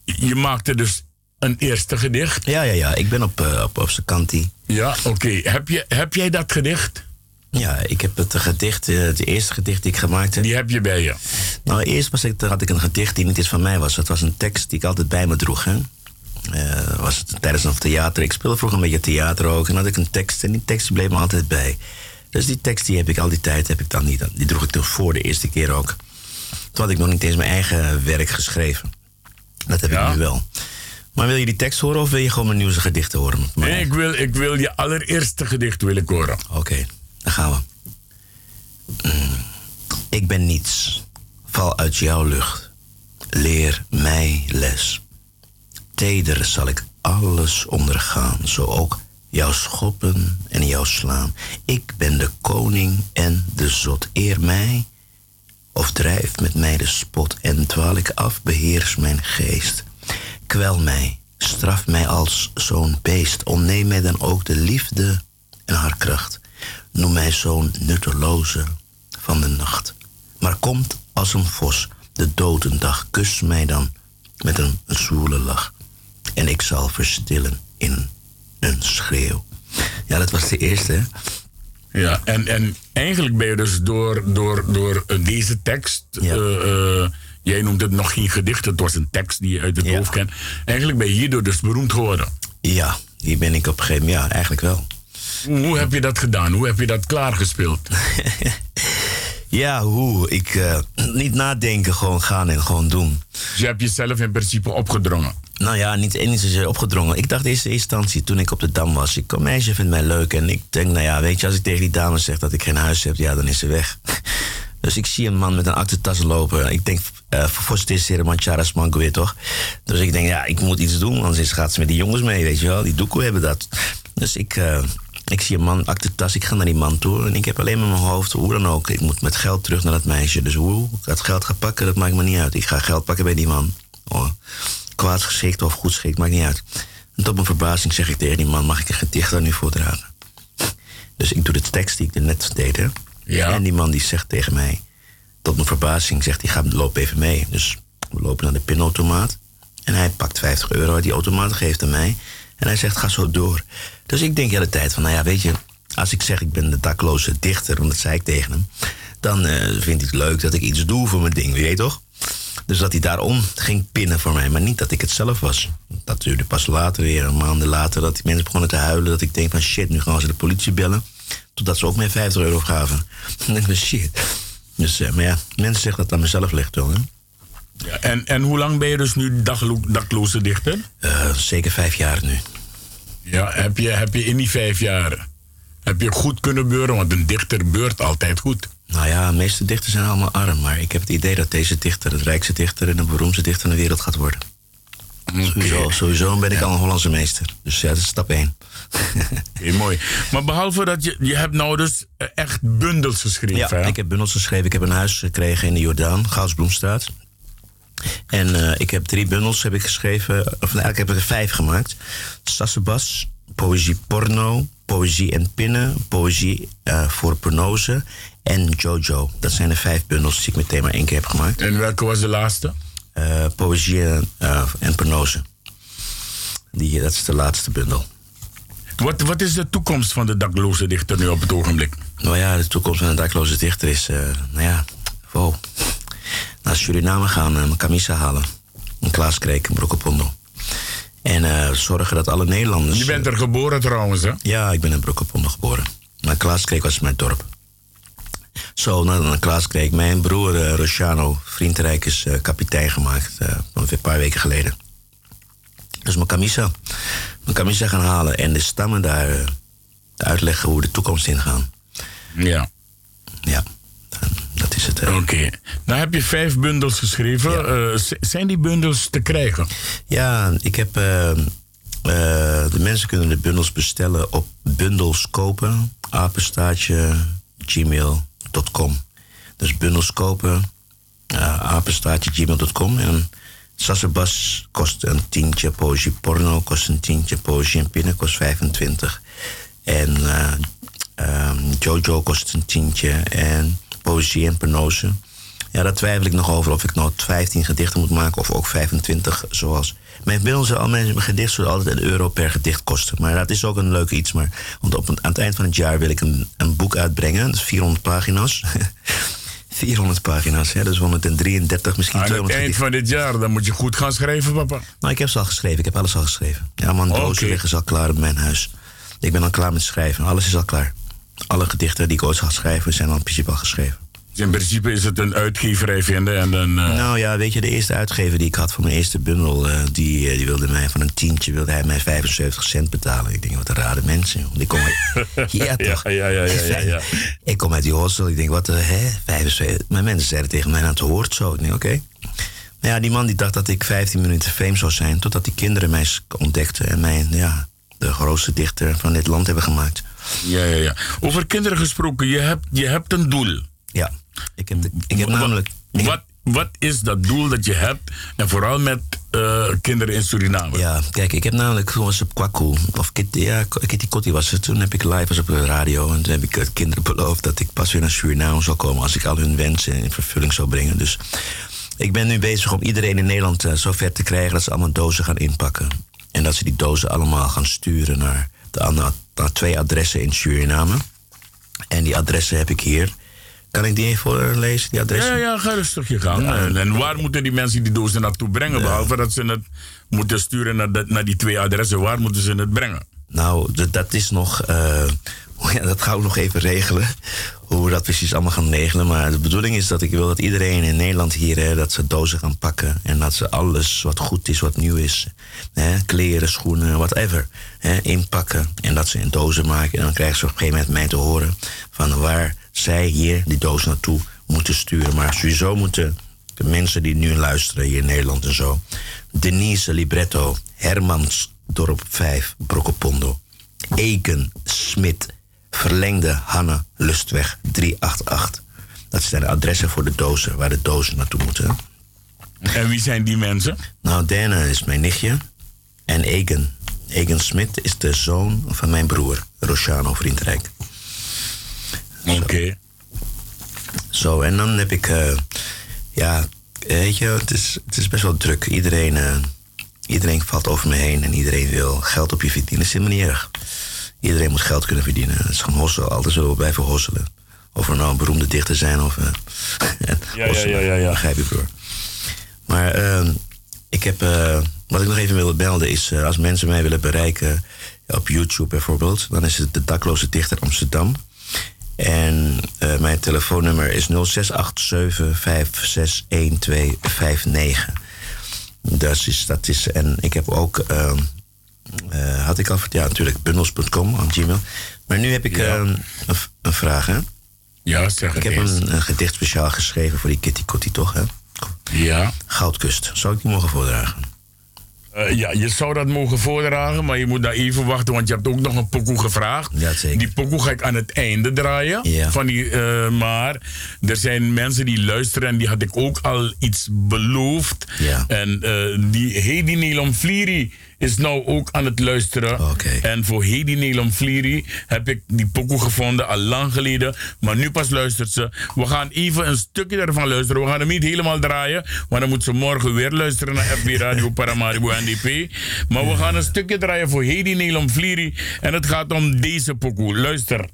je maakte dus een eerste gedicht. Ja, ja, ja, ik ben op, eh, op, op Sakanti. Ja, oké. Heb, je, heb jij dat gedicht? Ja, ik heb het gedicht, eh, het eerste gedicht die ik gemaakt heb. Die heb je bij je. Nou, eerst was ik, had ik een gedicht die niet eens van mij was. Het was een tekst die ik altijd bij me droeg. Hè? Eh, was het tijdens een theater. Ik speelde vroeger een beetje theater ook. En had ik een tekst en die tekst bleef me altijd bij. Dus die tekst die heb ik al die tijd, heb ik dan niet. Die droeg ik toen voor de eerste keer ook. Toen had ik nog niet eens mijn eigen werk geschreven. Dat heb Ja? ik nu wel. Maar wil je die tekst horen of wil je gewoon mijn nieuwste gedichten horen? Nee, ik wil, ik wil je allereerste gedicht willen horen. Oké, dan gaan we. Mm, Ik ben niets. Val uit jouw lucht. Leer mij les. Teder zal ik alles ondergaan, zo ook jouw schoppen en jouw slaan. Ik ben de koning en de zot. Eer mij of drijf met mij de spot en dwaal ik af, beheers mijn geest. Kwel mij, straf mij als zo'n beest, ontneem mij dan ook de liefde en haar kracht. Noem mij zo'n nutteloze van de nacht. Maar komt als een vos de dodendag, kus mij dan met een zwoele lach. En ik zal verstillen in een schreeuw. Ja, dat was de eerste, hè? Ja, en, en eigenlijk ben je dus door, door, door eh, deze tekst. Ja. eh, eh, jij noemt het nog geen gedicht, het was een tekst die je uit het Ja. hoofd kent. Eigenlijk ben je hierdoor dus beroemd geworden. Ja, hier ben ik op een gegeven moment, ja, eigenlijk wel. Hoe heb je dat gedaan? Hoe heb je dat klaargespeeld? Ja, hoe? Ik, eh, niet nadenken, gewoon gaan en gewoon doen. Dus je hebt jezelf in principe opgedrongen. Nou ja, niet zozeer opgedrongen. Ik dacht in eerste instantie, toen ik op de Dam was... ik een meisje vindt mij leuk en ik denk, nou ja, weet je... als ik tegen die dame zeg dat ik geen huis heb, ja, dan is ze weg. Dus ik zie een man met een aktentas lopen. Ik denk, eh voor Mancharas Mango weer, toch? Dus ik denk, ja, ik moet iets doen, anders gaat ze met die jongens mee, weet je wel. Die doekoe hebben dat. Dus ik, eh, ik zie een man, aktentas, ik ga naar die man toe... en ik heb alleen maar mijn hoofd, hoe dan ook... ik moet met geld terug naar dat meisje. Dus hoe ik dat geld ga pakken, dat maakt me niet uit. Ik ga geld pakken bij die man. Oh, kwaad geschikt of goed geschikt, maakt niet uit. En tot mijn verbazing zeg ik tegen die man, mag ik een gedicht aan u voordragen? Dus ik doe de tekst die ik er net deed, hè? Ja. En die man die zegt tegen mij, tot mijn verbazing, zegt hij, ga loop even mee. Dus we lopen naar de pinautomaat. En hij pakt 50 euro uit die automaat, geeft aan mij. En hij zegt, ga zo door. Dus ik denk de hele tijd van, nou ja, weet je... als ik zeg ik ben de dakloze dichter, want dat zei ik tegen hem... dan eh, vindt hij het leuk dat ik iets doe voor mijn ding, weet je toch? Dus dat hij daarom ging pinnen voor mij, maar niet dat ik het zelf was. Dat duurde pas later weer, maanden later, dat die mensen begonnen te huilen. Dat ik denk van shit, nu gaan ze de politie bellen. Totdat ze ook mij 50 euro gaven. Dan denk ik shit. Dus, eh, maar ja, mensen zeggen dat het aan mezelf ligt wel. Hè? Ja, en, en hoe lang ben je dus nu daglo- dakloze dichter? Eh, zeker vijf jaar nu. Ja, heb je, heb je in die vijf jaar heb je goed kunnen beuren? Want een dichter beurt altijd goed. Nou ja, de meeste dichters zijn allemaal arm. Maar ik heb het idee dat deze dichter het rijkste dichter en de beroemdste dichter in de wereld gaat worden. Sowieso, sowieso ben ik al een Hollandse meester. Dus ja, dat is stap één. Oké, mooi. Maar behalve dat je, je hebt nou dus eh, echt bundels geschreven. Ja, hè? ik heb bundels geschreven. Ik heb een huis gekregen in de Jordaan, Goudsbloemstraat. En eh, ik heb drie bundels heb ik geschreven. Of eigenlijk heb ik er vijf gemaakt. Sassebas, poëzie porno, poëzie en pinnen, poëzie eh, voor pornose en Jojo. Dat zijn de vijf bundels die ik meteen maar één keer heb gemaakt. En welke was de laatste? Eh, poëzie en, en pornose. Die, dat is de laatste bundel. Wat, wat is de toekomst van de dakloze dichter nu op het ogenblik? Nou ja, de toekomst van een dakloze dichter is, eh, nou ja, wow. Naar Suriname gaan, en mijn camisa halen. Een Klaas een Brokopondo. En zorgen dat alle Nederlanders... Je bent er geboren trouwens, hè? Ja, ik ben in Brokopondo geboren. Maar Klaas Kreek was mijn dorp. Zo, naar, naar Klaas Kreek. Mijn broer eh, Rociano, vriendrijk, is eh, kapitein gemaakt. ongeveer een paar weken geleden. Dus mijn camisa. Mijn camisa gaan halen en de stammen daar uitleggen hoe we de toekomst ingaan. Ja. Ja, dat is het. Oké. Nou heb je vijf bundels geschreven. Zijn die bundels te krijgen? Ja, ik heb. eh, eh, de mensen kunnen de bundels bestellen op bundels kopen, apenstaartje, Dus bundels kopen, uh, apenstaartje, gmail.com. En Sassabas kost een tientje, poëzie porno kost een tientje, poëzie en pinnen kost 25. En eh, ehm, Jojo kost een tientje en poëzie en penose. Ja, daar twijfel ik nog over of ik nou 15 gedichten moet maken of ook 25 zoals. Mijn bundels, al mijn gedichten zullen altijd een euro per gedicht kosten. Maar dat is ook een leuk iets. Maar, want op, aan het eind van het jaar wil ik een, een boek uitbrengen. Dat is 400 pagina's. 400 pagina's, hè? dus 133, misschien Aan het 200 eind gedichten. van dit jaar, dan moet je goed gaan schrijven, papa. Nou, ik heb ze al geschreven. Ik heb alles al geschreven. Ja, man, dozen Oké. liggen is al klaar op mijn huis. Ik ben al klaar met schrijven. Alles is al klaar. Alle gedichten die ik ooit ga schrijven zijn al in principe al geschreven. Dus in principe is het een uitgeverij vinden en dan... eh, Nou ja, weet je, de eerste uitgever die ik had voor mijn eerste bundel, eh, die, eh, die wilde mij van een tientje wilde hij mij 75 cent betalen. Ik denk, wat een rare mensen. joh. Die komen, ja, toch? Ja, ja, ja, ja, ja. Ik kom uit die hostel, ik denk, wat, hè, 75. Mijn mensen zeiden tegen mij, nou, het hoort zo. Ik denk, oké. Maar ja, die man die dacht dat ik 15 minuten fame zou zijn, totdat die kinderen mij ontdekten en mij, ja, de grootste dichter van dit land hebben gemaakt. Ja, ja, ja. Over kinderen gesproken, je hebt, je hebt een doel. Ja, ik heb, de- ik heb Wat- namelijk... Wat, wat is dat doel dat je hebt? En vooral met eh, kinderen in Suriname. Ja, kijk, ik heb namelijk was op Kwaku, of Kitty, ja, Kitty Kotti was het. Toen heb ik live was op de radio en toen heb ik eh, kinderen beloofd dat ik pas weer naar Suriname zou komen als ik al hun wensen in vervulling zou brengen. Dus ik ben nu bezig om iedereen in Nederland eh, zover te krijgen dat ze allemaal dozen gaan inpakken. En dat ze die dozen allemaal gaan sturen naar, de, naar, naar twee adressen in Suriname. En die adressen heb ik hier. Kan ik die even voorlezen, die adressen? Ja, ja, ga rustig je gang. En, en waar moeten die mensen die dozen naartoe brengen? Behalve dat ze het moeten sturen naar, dat- naar die twee adressen. Waar moeten ze het brengen? Nou, dat is nog. eh, ja, dat gaan we nog even regelen. Hoe we dat precies allemaal gaan regelen. Maar de bedoeling is dat ik wil dat iedereen in Nederland hier. Hè, dat ze dozen gaan pakken. En dat ze alles wat goed is, wat nieuw is. Hè, kleren, schoenen, whatever. Hè, inpakken. En dat ze in dozen maken. En dan krijgen ze op een gegeven moment mij te horen. van waar zij hier die doos naartoe moeten sturen. Maar sowieso moeten de mensen die nu luisteren hier in Nederland en zo. Denise Libretto, Hermans Dorp 5, Brokopondo. Eken Smit, Verlengde Hanne Lustweg 388. Dat zijn de adressen voor de dozen, waar de dozen naartoe moeten. En wie zijn die mensen? Nou, Dana is mijn nichtje. En Egen. Egen Smit is de zoon van mijn broer, Rociano Vriendrijk. Oké. Zo, en dan heb ik, eh, ja, weet je, het is, het is best wel druk. Iedereen, eh, iedereen valt over me heen en iedereen wil geld op je verdienen. Dat is helemaal niet erg. Iedereen moet geld kunnen verdienen. Het is gewoon hosselen, altijd zo blijven hosselen. Of we nou een beroemde dichter zijn of... eh, ja, hosselen. ja, ja, ja. Begrijp je, broer. Maar ehm, ik heb, eh, wat ik nog even wilde melden is, eh, als mensen mij willen bereiken op YouTube bijvoorbeeld, dan is het de dakloze dichter Amsterdam. En eh, mijn telefoonnummer is 0687561259. Dat is, dat is, en ik heb ook, ehm, eh, had ik al, ja natuurlijk, bundels.com aan Gmail. Maar nu heb ik Ja. ehm, een, vraag, hè? Ja, zeg Ik heb een, een gedicht speciaal geschreven voor die Kitty Kotti, toch, hè? Ja. Goudkust. Zou ik die mogen voordragen? Eh, ja, je zou dat mogen voordragen, maar je moet daar even wachten, want je hebt ook nog een pokoe gevraagd. Ja, zeker. Die pokoe ga ik aan het einde draaien. Ja. Van die, eh, maar er zijn mensen die luisteren en die had ik ook al iets beloofd. Ja. En eh, die Hedy Vlieri is nou ook aan het luisteren. En voor Hedy Nelom Vlieri heb ik die pokoe gevonden al lang geleden. Maar nu pas luistert ze. We gaan even een stukje ervan luisteren. We gaan hem niet helemaal draaien. Maar dan moet ze morgen weer luisteren naar FB Radio Paramaribo NDP. Maar we gaan een stukje draaien voor Hedy Nelom Vlieri. En het gaat om deze pokoe. Luister.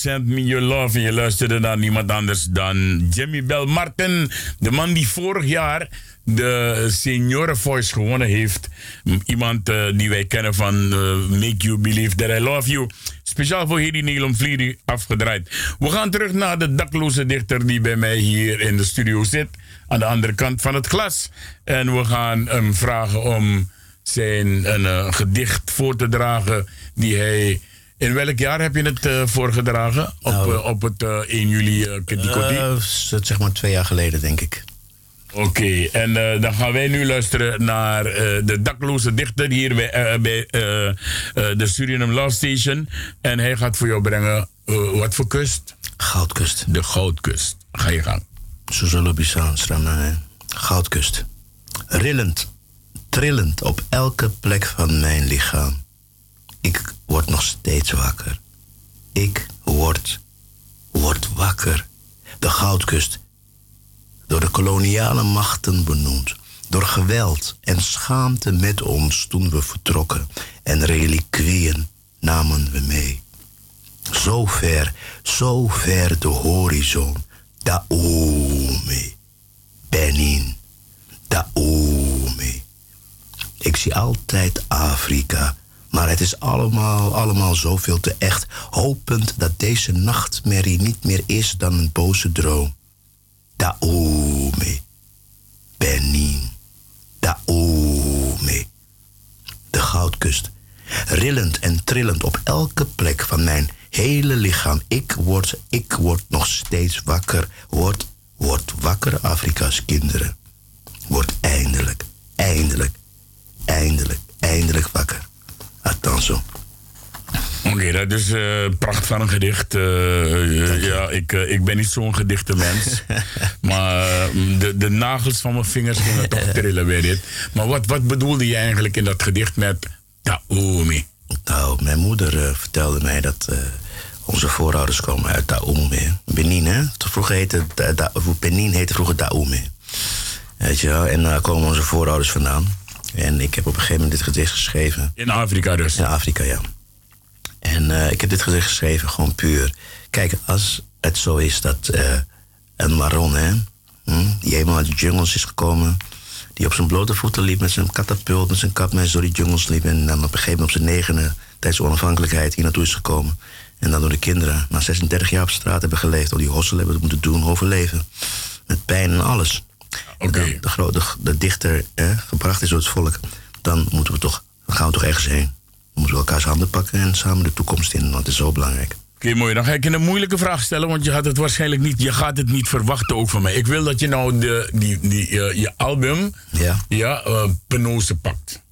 Send me your love? En je luisterde naar niemand anders dan Jimmy Bell Martin. De man die vorig jaar de Senioren Voice gewonnen heeft. Iemand eh, die wij kennen van eh, Make You Believe That I Love You. Speciaal voor Hedy Nelom Vlieri afgedraaid. We gaan terug naar de dakloze dichter die bij mij hier in de studio zit. Aan de andere kant van het glas. En we gaan hem vragen om zijn een eh, gedicht voor te dragen die hij... In welk jaar heb je het eh, voorgedragen? Op, Nou, eh, op het eh, 1 juli uh, zeg maar twee jaar geleden, denk ik. Oké, en dan gaan wij nu luisteren naar de dakloze dichter hier bij, bij de Suriname Love Station. En hij gaat voor jou brengen, wat voor kust? Goudkust. De Goudkust. Ga je gang. Strana, Goudkust. Rillend, trillend op elke plek van mijn lichaam. Ik word nog steeds wakker. Ik word, word wakker. De Goudkust, door de koloniale machten benoemd. Door geweld en schaamte met ons toen we vertrokken. En reliquieën namen we mee. Zo ver, zo ver de horizon. Daomi, Benin, Daomi. Ik zie altijd Afrika, maar het is allemaal, allemaal zoveel te echt. Hopend dat deze nachtmerrie niet meer is dan een boze droom. Daomi, Benin, Daomi. De goudkust, rillend en trillend op elke plek van mijn hele lichaam. Ik word, ik word nog steeds wakker. Word, word wakker, Afrika's kinderen. Word eindelijk, eindelijk eindelijk, eindelijk wakker. Attenzo. Oké, dat is eh pracht van een gedicht. eh, eh, ja, ik, ik ben niet zo'n gedichtenmens. maar eh, de, de nagels van mijn vingers gingen toch trillen bij dit. Maar wat, wat bedoelde je eigenlijk in dat gedicht met Taomi? Nou, mijn moeder vertelde mij dat onze voorouders komen uit Daoumi. Benin, hè? Vroeger heette Da- Benin heette vroeger Daoumi. Weet je wel? En daar komen onze voorouders vandaan. En ik heb op een gegeven moment dit gedicht geschreven. In Afrika dus? In Afrika, ja. En eh, ik heb dit gedicht geschreven gewoon puur. Kijk, als het zo is dat eh, een Maron, hè, hm, die eenmaal uit de jungles is gekomen, die op zijn blote voeten liep met zijn katapult, met zijn kap, met door die jungles liep en dan op een gegeven moment op zijn negende tijdens de onafhankelijkheid hier naartoe is gekomen. En dan door de kinderen na 36 jaar op straat hebben geleefd, al die hossel hebben moeten doen, overleven. Met pijn en alles. En dan de, de dichter hè, gebracht is door het volk, dan moeten we toch, dan gaan we toch ergens heen. Dan moeten we elkaars handen pakken en samen de toekomst in, want het is zo belangrijk. Oké, mooi. Dan ga ik je een moeilijke vraag stellen, want je gaat het waarschijnlijk niet, je gaat het niet verwachten ook van mij. Ik wil dat je nou de, die, die, eh, je album, ja, ja eh, Penose pakt.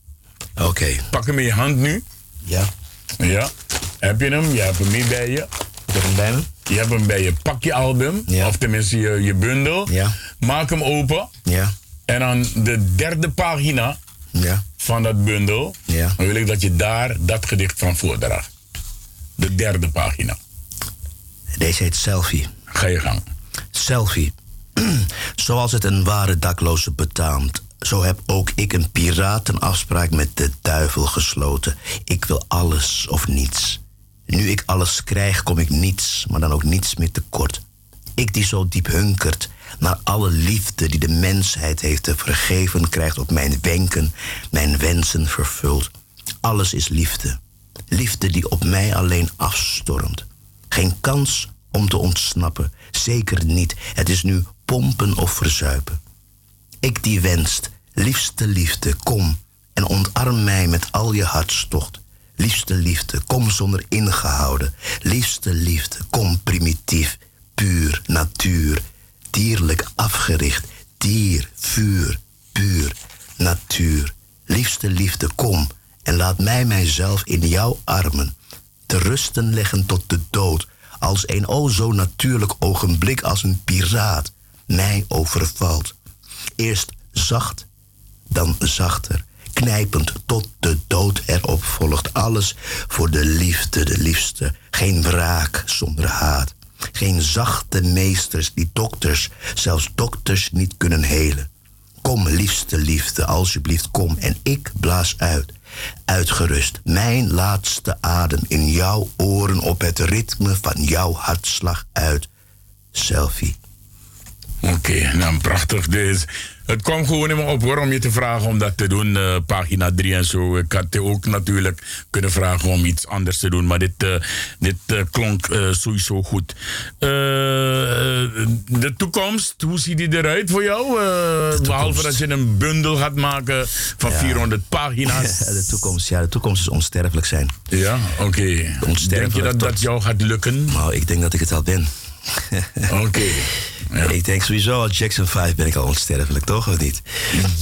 Oké. Pak hem in je hand nu. Ja. Ja. Heb je hem? Je hebt hem niet bij je. Ik heb hem bij me. Je hebt hem bij je. Pak je album, of tenminste je, je bundel. Ja. Maak hem open. Ja. En dan de derde pagina Ja. van dat bundel. Wil ik dat je daar dat gedicht van voordraagt. De derde pagina. Deze heet Selfie. Ga je gang. Selfie. Zoals het een ware dakloze betaamt, zo heb ook ik een piratenafspraak met de duivel gesloten. Ik wil alles of niets. Nu ik alles krijg, kom ik niets, maar dan ook niets meer tekort. Ik die zo diep hunkert naar alle liefde die de mensheid heeft te vergeven, krijgt op mijn wenken, mijn wensen vervuld. Alles is liefde. Liefde die op mij alleen afstormt. Geen kans om te ontsnappen. Zeker niet. Het is nu pompen of verzuipen. Ik die wenst, liefste liefde, kom en ontarm mij met al je hartstocht. Liefste liefde, kom zonder ingehouden. Liefste liefde, kom primitief, puur, natuur, dierlijk afgericht. Dier, vuur, puur, natuur. Liefste liefde, kom en laat mij mijzelf in jouw armen te rusten leggen tot de dood, als een o zo natuurlijk ogenblik als een piraat mij overvalt. Eerst zacht, dan zachter, knijpend tot de dood erop volgt. Alles voor de liefde, de liefste, geen wraak zonder haat. Geen zachte meesters die dokters, zelfs dokters niet kunnen helen. Kom, liefste liefde, alsjeblieft, kom en ik blaas uit. Uitgerust, mijn laatste adem in jouw oren op het ritme van jouw hartslag uit. Selfie. Oké, nou prachtig. Dus het kwam gewoon in me op hoor, om je te vragen om dat te doen. eh, pagina 3 en zo. Ik had je ook natuurlijk kunnen vragen om iets anders te doen. Maar dit, eh, dit eh, klonk sowieso goed. De toekomst, hoe ziet die eruit voor jou? Eh, behalve dat je een bundel gaat maken van 400 pagina's. de toekomst, ja, de toekomst is onsterfelijk zijn. Ja, oké. Denk je dat dat jou gaat lukken? Nou, ik denk dat ik het al ben. Oké. Ik denk sowieso Jackson 5 ben ik al onsterfelijk, toch? Of niet?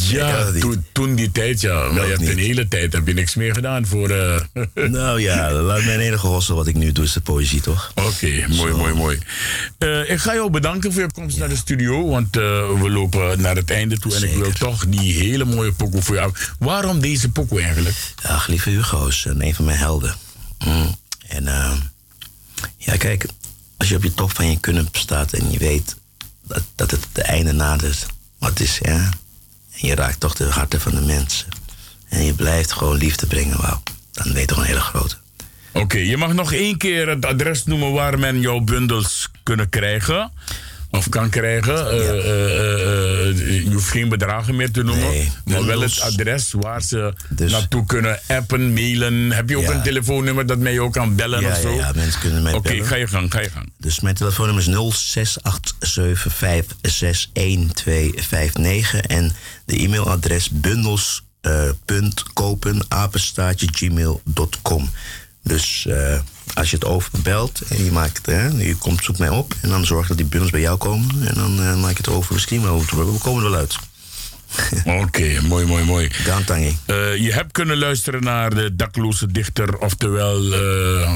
Ja, toen, toen die tijd, ja. Maar je hebt een hele tijd heb je niks meer gedaan voor... eh, Nou ja, laat mijn enige hossel wat ik nu doe is de poëzie, toch? Oké, mooi, mooi, mooi. Eh, ik ga jou bedanken voor je komst naar de studio, want eh, we lopen naar het einde toe en ik wil toch die hele mooie pokoe voor jou. Waarom deze pokoe eigenlijk? Ach, lieve Hugo's, en een van mijn helden. Mm. En ja, kijk, als je op je top van je kunnen staat en je weet dat, het de einde nadert, wat is, ja. En je raakt toch de harten van de mensen. En je blijft gewoon liefde brengen, wauw. Dan weet je toch een hele grote. Oké, je mag nog één keer het adres noemen waar men jouw bundels kunnen krijgen. Of kan krijgen. Eh, eh, eh, je hoeft geen bedragen meer te noemen. maar wel het adres waar ze naartoe kunnen appen, mailen. Heb je ook Ja. een telefoonummer dat mij je ook kan bellen Ja, of zo? ja, ja, mensen kunnen mij Oké, bellen. ga je gang, ga je gang. Dus mijn telefoonnummer is 0687561259 en de e-mailadres bundels.kopen apenstaartje gmail.com. Dus eh, als je het overbelt en je maakt, hè, je komt, zoekt mij op en dan zorg dat die bundels bij jou komen en dan eh, maak ik het over. Misschien wel, we komen er wel uit. Oké, mooi, mooi, mooi. Gantangi. Eh, je hebt kunnen luisteren naar de dakloze dichter, oftewel eh,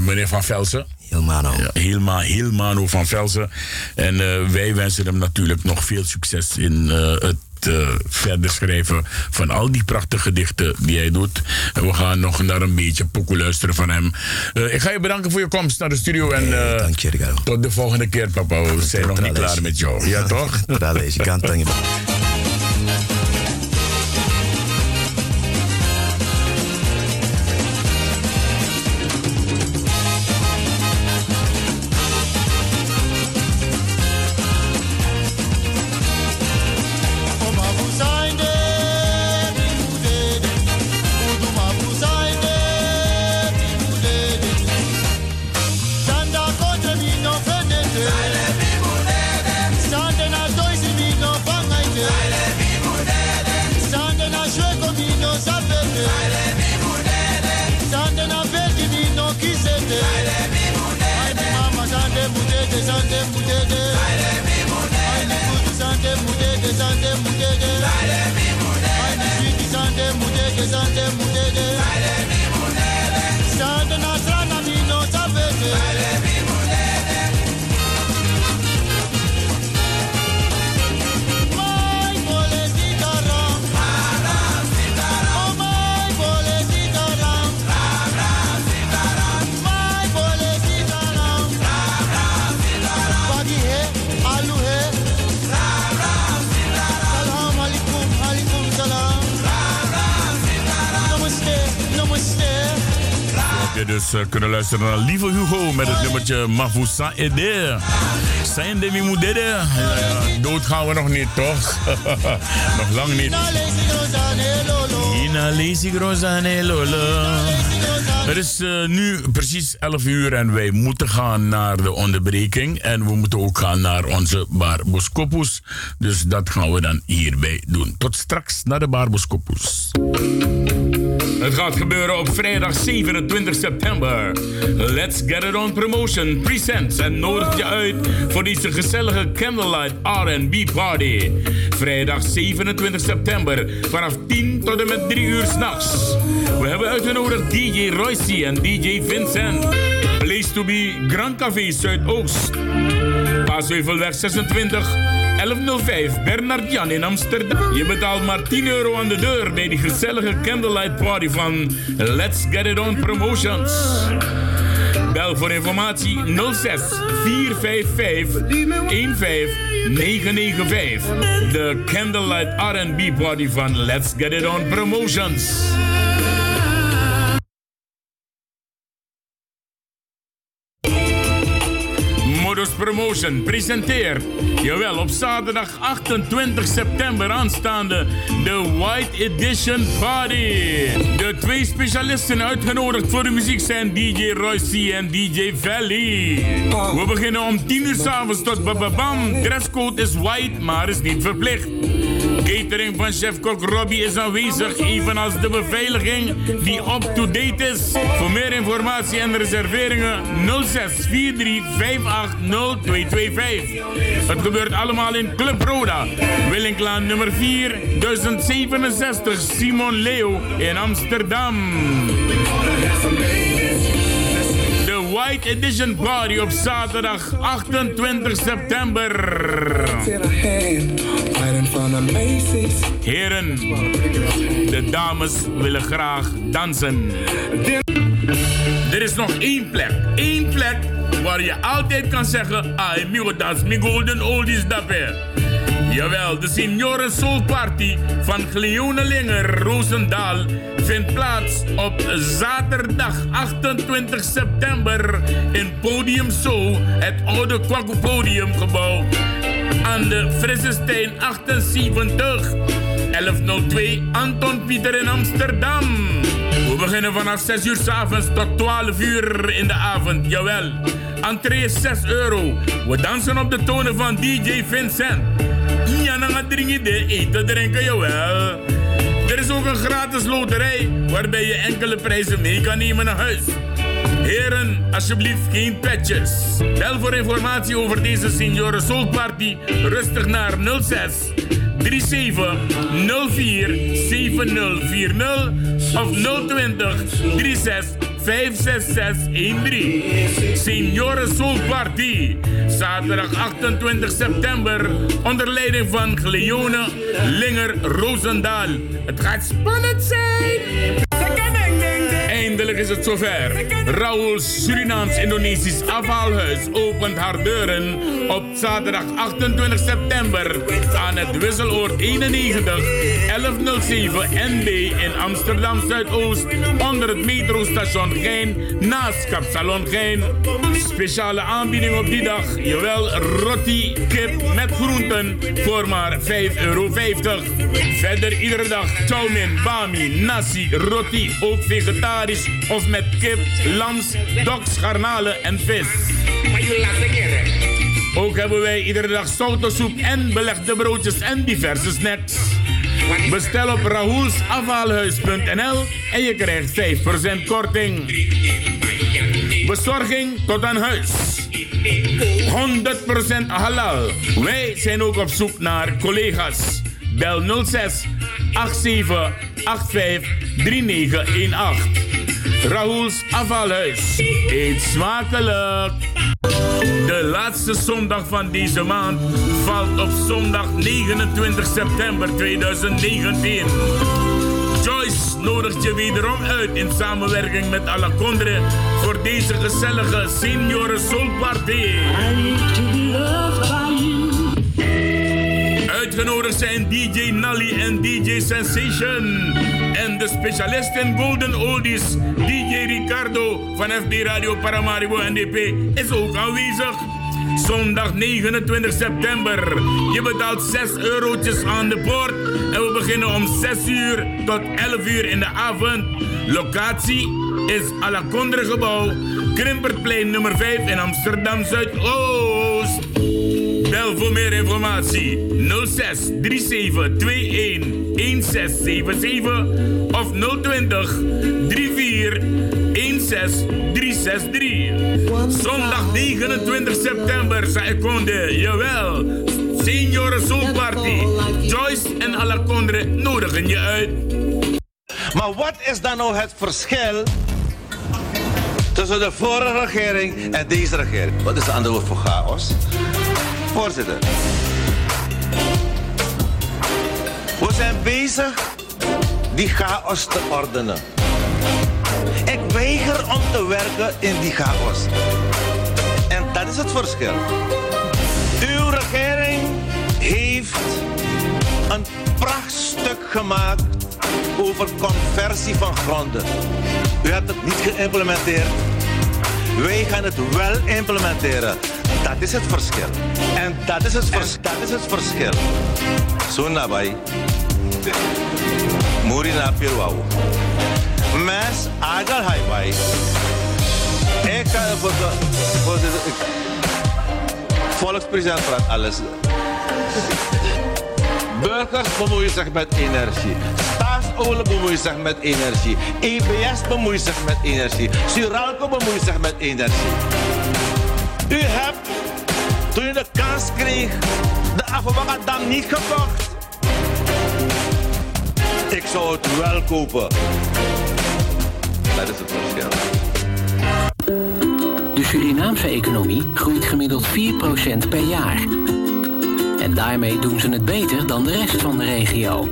meneer Van Velsen. Hilmano. Ja, Hilma, Hilmano van Velsen. En wij wensen hem natuurlijk nog veel succes in eh, eh, verder schrijven van al die prachtige gedichten die hij doet. En we gaan nog naar een beetje pokoe luisteren van hem. Eh, ik ga je bedanken voor je komst naar de studio. En eh, Dank je, Ricardo. tot de volgende keer, papa. We zijn nog niet klaar met jou. Ja, toch? Trales, luisteren Lieve Hugo met het nummertje Mafoussa Eder. Zijn de ja, dood gaan we nog niet, toch? nog lang niet. Ina Lola. Het is eh, nu precies 11 uur en wij moeten gaan naar de onderbreking. En we moeten ook gaan naar onze Barboskopus. Dus dat gaan we dan hierbij doen. Tot straks naar de Barboskopus. Het gaat gebeuren op vrijdag 27 september. Let's Get It On Promotion presents en nodigt je uit voor deze gezellige candlelight R&B party. Vrijdag 27 september vanaf 10 tot en met 3 uur s'nachts. We hebben uitgenodigd DJ Royce en DJ Vincent. Place to be Grand Café Zuidoost. Paasheuvelweg 26 1105 Bernard Jan in Amsterdam. Je betaalt maar 10 euro aan de deur bij die gezellige candlelight party van Let's Get It On Promotions. Bel voor informatie 06 455 15995. De Candlelight R&B party van Let's Get It On Promotions. Promotion presenteert, jawel, op zaterdag 28 september aanstaande de White Edition Party. De twee specialisten uitgenodigd voor de muziek zijn DJ Royce en DJ Valley. We beginnen om 10 uur s'avonds tot bababam. Dresscode is white, maar is niet verplicht. Catering van chef-kok Robbie is aanwezig, evenals de beveiliging die up-to-date is. Voor meer informatie en reserveringen 0643 580225. Het gebeurt allemaal in Club Roda, Willinklaan nummer 4, 1067 Simon Leo in Amsterdam. White Edition Party op zaterdag 28 september. Heren, de dames willen graag dansen. Er is nog één plek, één plek waar je altijd kan zeggen: Ai, migo dans, mi golden oldies dapper. Jawel, de Senioren Soul Party van Gleonelinger Roosendaal vindt plaats op zaterdag 28 september in Podium Soul, het oude Kwaku Podiumgebouw aan de Frissestein 78. 1102 Anton Pieter in Amsterdam. We beginnen vanaf 6 uur s avonds tot 12 uur in de avond. Jawel. Entree is 6 euro. We dansen op de tonen van DJ Vincent. Dan gaat drinken de eten drinken, jawel. Er is ook een gratis loterij waarbij je enkele prijzen mee kan nemen naar huis. Heren, alsjeblieft geen petjes. Bel voor informatie over deze Senioren Soul Party rustig naar 06 3704 7040 of 020 36 56613. Senioren Soul Party. Zaterdag 28 september onder leiding van Gleone Linger Roosendaal. Het gaat spannend zijn. Eindelijk is het zover. Raoul's Surinaams-Indonesisch afhaalhuis opent haar deuren op zaterdag 28 september aan het Wisseloord 91 1107 NB in Amsterdam Zuidoost onder het metrostation Gein naast Kapsalon Gein. Speciale aanbieding op die dag, jawel, roti kip met groenten voor maar 5,50 euro. Verder iedere dag chow mein, bami, nasi, roti, ook vegetarisch of met kip, lams, doks, garnalen en vis. Ook hebben wij iedere dag soep en belegde broodjes en diverse snacks. Bestel op raoulsafhaalhuis.nl en je krijgt 5% korting. Bezorging tot aan huis. 100% halal. Wij zijn ook op zoek naar collega's. Bel 06 87 85 3918. Raoul's Afvalhuis. Eet smakelijk. De laatste zondag van deze maand valt op zondag 29 september 2019. Joyce nodigt je wederom uit in samenwerking met Alacondre voor deze gezellige Senioren Soul Party. Uitgenodigd zijn DJ Nally en DJ Sensation. En de specialist in Golden Oldies, DJ Ricardo van FB Radio Paramaribo NDP, is ook aanwezig. Zondag 29 september. Je betaalt 6 eurotjes aan de poort. En we beginnen om 6 uur tot 11 uur in de avond. Locatie is Alacondre Gebouw, Krimpertplein nummer 5 in Amsterdam Zuidoost. Bel voor meer informatie 06 37 21 1677 of 020 34 16 363. Zondag 29 september, Saekonde, jawel. Senioren Soul Party. Joyce en Alacondre nodigen je uit. Maar wat is dan nou het verschil tussen de vorige regering en deze regering? Wat is de andere woord voor chaos? Voorzitter. We zijn bezig die chaos te ordenen. Ik weiger om te werken in die chaos. En dat is het verschil. Uw regering heeft een prachtstuk gemaakt over conversie van gronden. U hebt het niet geïmplementeerd. Wij gaan het wel implementeren. Dat is het verschil. En dat is het, vers dat is het verschil. Zo nabij. Murina Pirwau. Mes agal hai bai. Ik ga voor de, voor de volkspresident praat alles. Burgers bemoeien zich met energie. Staatsolie bemoeien zich met energie. EBS bemoeit zich met energie. Suralco bemoeit zich met energie. U hebt, toen u de kans kreeg, de Afwakadam niet gekocht. Ik zou het wel kopen. Dat is het verschil. De Surinaamse economie groeit gemiddeld 4% per jaar. En daarmee doen ze het beter dan de rest van de regio.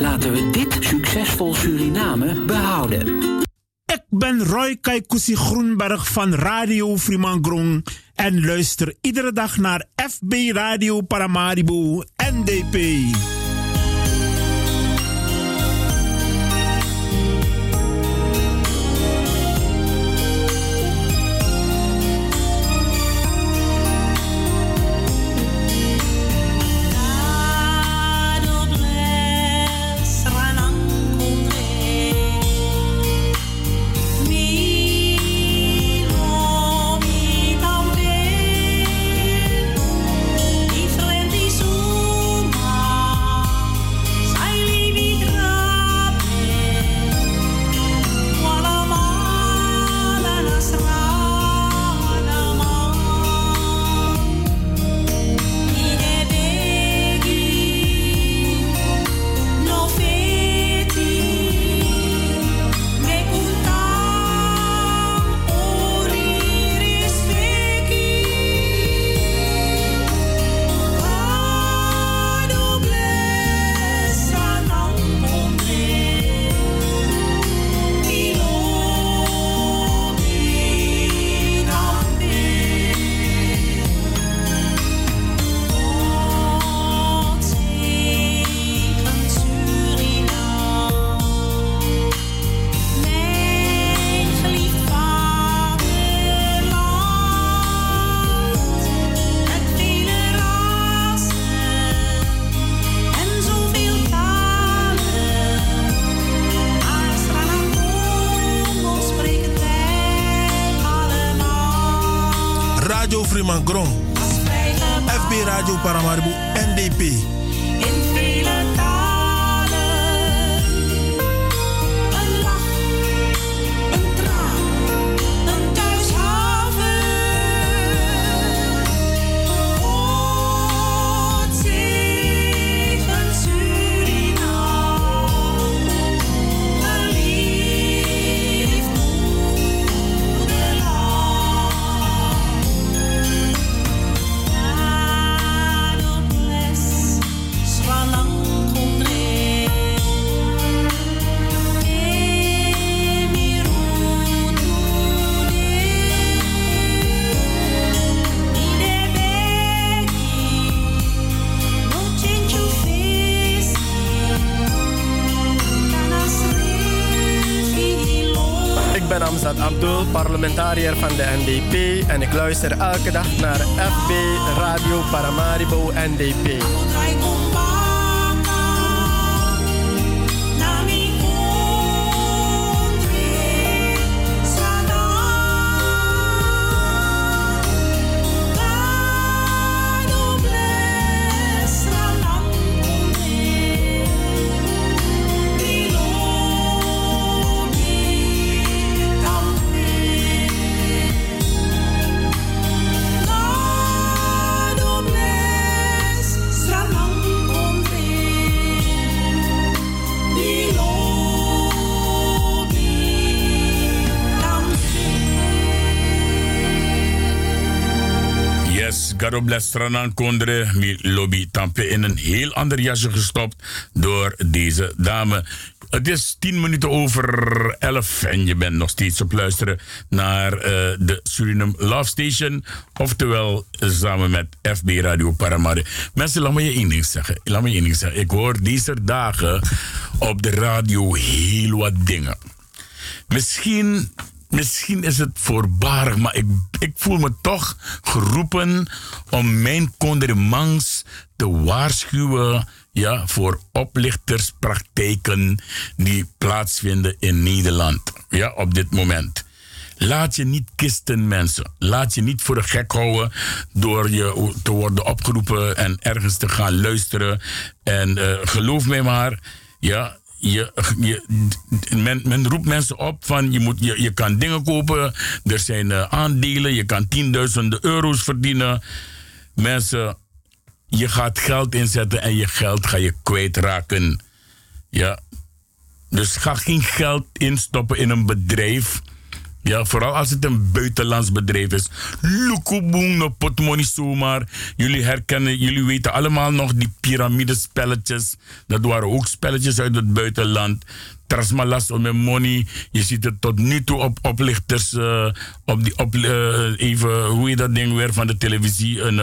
Laten we dit succesvol Suriname behouden. Ben Roy Kaikousi Groenberg van Radio Frimangrong en luister iedere dag naar FB Radio Paramaribo NDP. FB Radio Paramaribo, NDP. Parlementariër van de NDP en ik luister elke dag naar FB Radio Paramaribo NDP. Yes, Garo bless Stranan Kondre, lobby tampe in een heel ander jasje gestopt door deze dame. Het is tien minuten over elf en je bent nog steeds op luisteren naar eh, de Suriname Love Station. Oftewel samen met FB Radio Paramare. Mensen, laat me je één ding zeggen. Laat me je één zeggen. Ik hoor deze dagen op de radio heel wat dingen. Misschien, misschien is het voorbarig, maar ik, ik voel me toch geroepen om mijn condermans te waarschuwen ja, voor oplichterspraktijken die plaatsvinden in Nederland ja, op dit moment. Laat je niet kisten, mensen. Laat je niet voor de gek houden door je te worden opgeroepen en ergens te gaan luisteren. En eh, geloof mij maar, ja, je, je, men, men roept mensen op van je, moet, je, je kan dingen kopen, er zijn eh, aandelen, je kan tienduizenden euro's verdienen. Mensen, je gaat geld inzetten en je geld ga je kwijtraken. Ja. Dus ga geen geld instoppen in een bedrijf. Ja, vooral als het een buitenlands bedrijf is. Lukuboeng, no potmoney zomaar. Jullie herkennen, jullie weten allemaal nog die piramidespelletjes. Dat waren ook spelletjes uit het buitenland. Trasmalas om mijn money. Je ziet het tot nu toe op oplichters. eh, op die, op, eh, even, hoe je dat ding weer van de televisie. Een,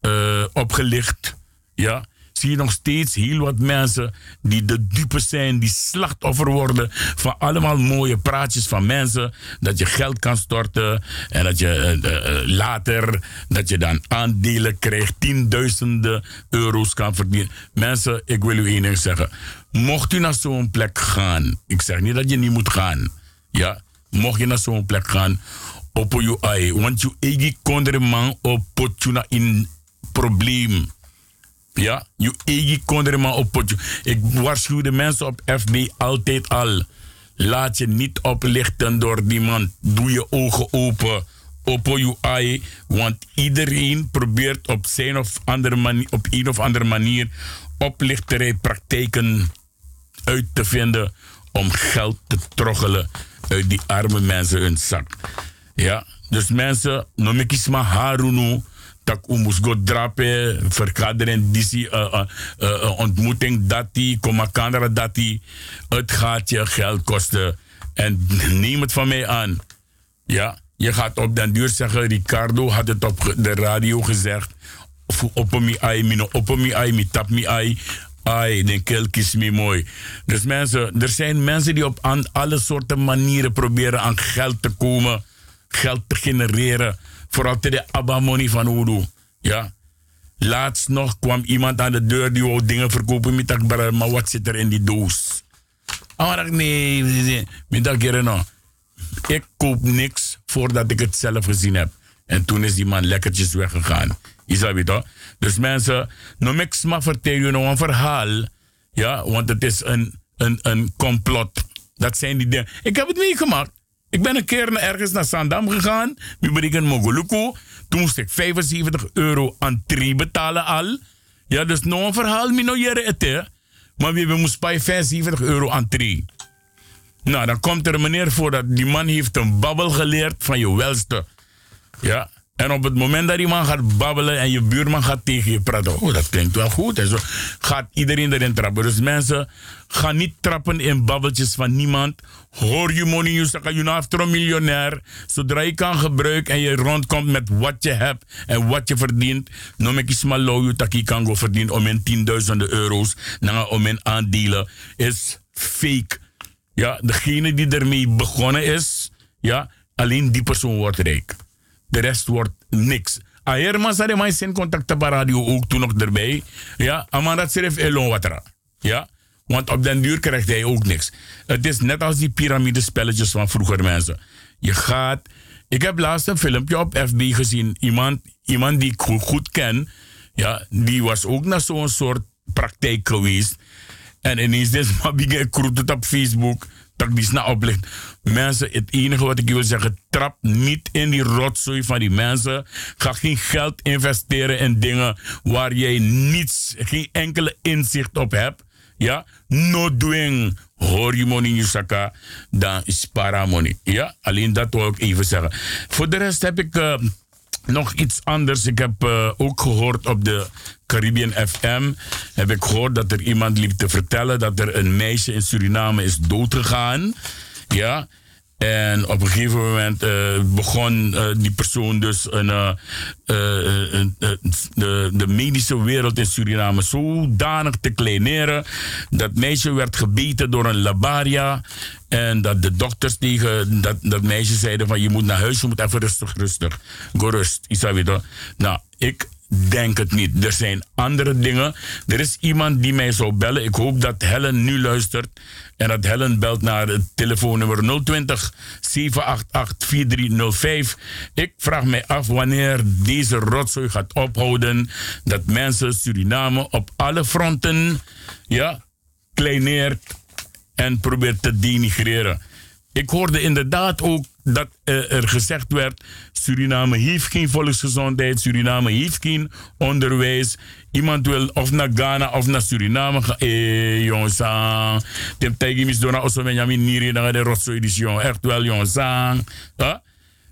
eh, opgelicht. Ja zie je nog steeds heel wat mensen die de dupe zijn, die slachtoffer worden van allemaal mooie praatjes van mensen. Dat je geld kan storten en dat je eh, eh, later, dat je dan aandelen krijgt, tienduizenden euro's kan verdienen. Mensen, ik wil u één ding zeggen. Mocht u naar zo'n plek gaan, ik zeg niet dat je niet moet gaan, ja, mocht je naar zo'n plek gaan, op je ai, want je eigen konderman op potjuna in probleem. Ja, je eigen konderman op potje. Ik waarschuw de mensen op FB altijd al. Laat je niet oplichten door die man. Doe je ogen open. Open je eye. Want iedereen probeert op zijn of andere manier, op een of andere manier oplichterij uit te vinden om geld te troggelen uit die arme mensen hun zak. Ja, dus mensen, noem ik eens maar Harunu tak umus go drape, vergadering, disi, uh, uh, uh, ontmoeting dati, komakandra dati. Het gaat je geld kosten. En neem het van mij aan. Ja, je gaat op den duur zeggen, Ricardo had het op de radio gezegd. Op mi ai, mino op mi ai, tap mi ai. Mooi. Dus mensen, er zijn mensen die op alle soorten manieren proberen aan geld te komen, geld te genereren. Vooral te de abamoney van Oedo. Ja. Laatst nog kwam iemand aan de deur die wou dingen verkopen met maar wat zit er in die doos? Ah, nee, met dat nou. Ik koop niks voordat ik het zelf gezien heb. En toen is die man lekkertjes weggegaan. Je toch? Dus mensen, noem ik maar vertel je nog een verhaal. Ja, want het is een, een, een complot. Dat zijn die dingen. Ik heb het meegemaakt. Ik ben een keer ergens naar Sandam gegaan. Nu ben ik. Toen moest ik 75 euro entree betalen al. Ja, dus nog een verhaal, minojere het hè. Maar we moesten bij 75 euro entree. Nou, dan komt er een meneer voor dat die man heeft een babbel geleerd van je welste. Ja. En op het moment dat die man gaat babbelen en je buurman gaat tegen je praten, oh, dat klinkt wel goed. Gaat iedereen erin trappen. Dus mensen, gaan niet trappen in babbeltjes van niemand. Hoor je money, je zegt, je after een miljonair. Zodra je kan gebruiken en je rondkomt met wat je hebt en wat je verdient, noem ik iets maar low, je kan go verdienen om in tienduizenden euro's, om in aandelen, is fake. Ja, degene die ermee begonnen is, ja, alleen die persoon wordt rijk. De rest wordt niks. Aherman zei mij zijn contact bij radio ook toen nog erbij. Ja, maar dat schreef Elon Watra. Ja, want op den duur krijgt hij ook niks. Het is net als die piramidespelletjes van vroeger mensen. Je gaat. Ik heb laatst een filmpje op FB gezien. Iemand, iemand die ik goed, ken. Ja, die was ook naar zo'n soort praktijk geweest. En ineens is maar het op Facebook. Dat die snel oplicht. Mensen, het enige wat ik wil zeggen, trap niet in die rotzooi van die mensen. Ga geen geld investeren in dingen waar jij niets, geen enkele inzicht op hebt. Ja, no doing. Hoor in je dan is money. Ja, alleen dat wil ik even zeggen. Voor de rest heb ik eh, nog iets anders. Ik heb eh, ook gehoord op de Caribbean FM. Heb ik gehoord dat er iemand liep te vertellen dat er een meisje in Suriname is doodgegaan. Ja. En op een gegeven moment eh, begon eh, die persoon dus een, eh, eh, de, de medische wereld in Suriname zodanig te kleineren. Dat meisje werd gebeten door een labaria. En dat de dokters tegen dat, meisje zeiden van je moet naar huis, je moet even rustig, rustig. Go rust, Isabito. Nou, ik denk het niet. Er zijn andere dingen. Er is iemand die mij zou bellen. Ik hoop dat Helen nu luistert. En dat Helen belt naar het telefoonnummer 020 788 4305. Ik vraag mij af wanneer deze rotzooi gaat ophouden. Dat mensen Suriname op alle fronten ja, kleineert en probeert te denigreren. Ik hoorde inderdaad ook dat eh, er gezegd werd: Suriname heeft geen volksgezondheid, Suriname heeft geen onderwijs. Iemand wil of naar Ghana of naar Suriname gaan. Eh, jongens. Tem mis dona oso men yami niri na de rotso edition. Echt wel, jongens. aan. Ja?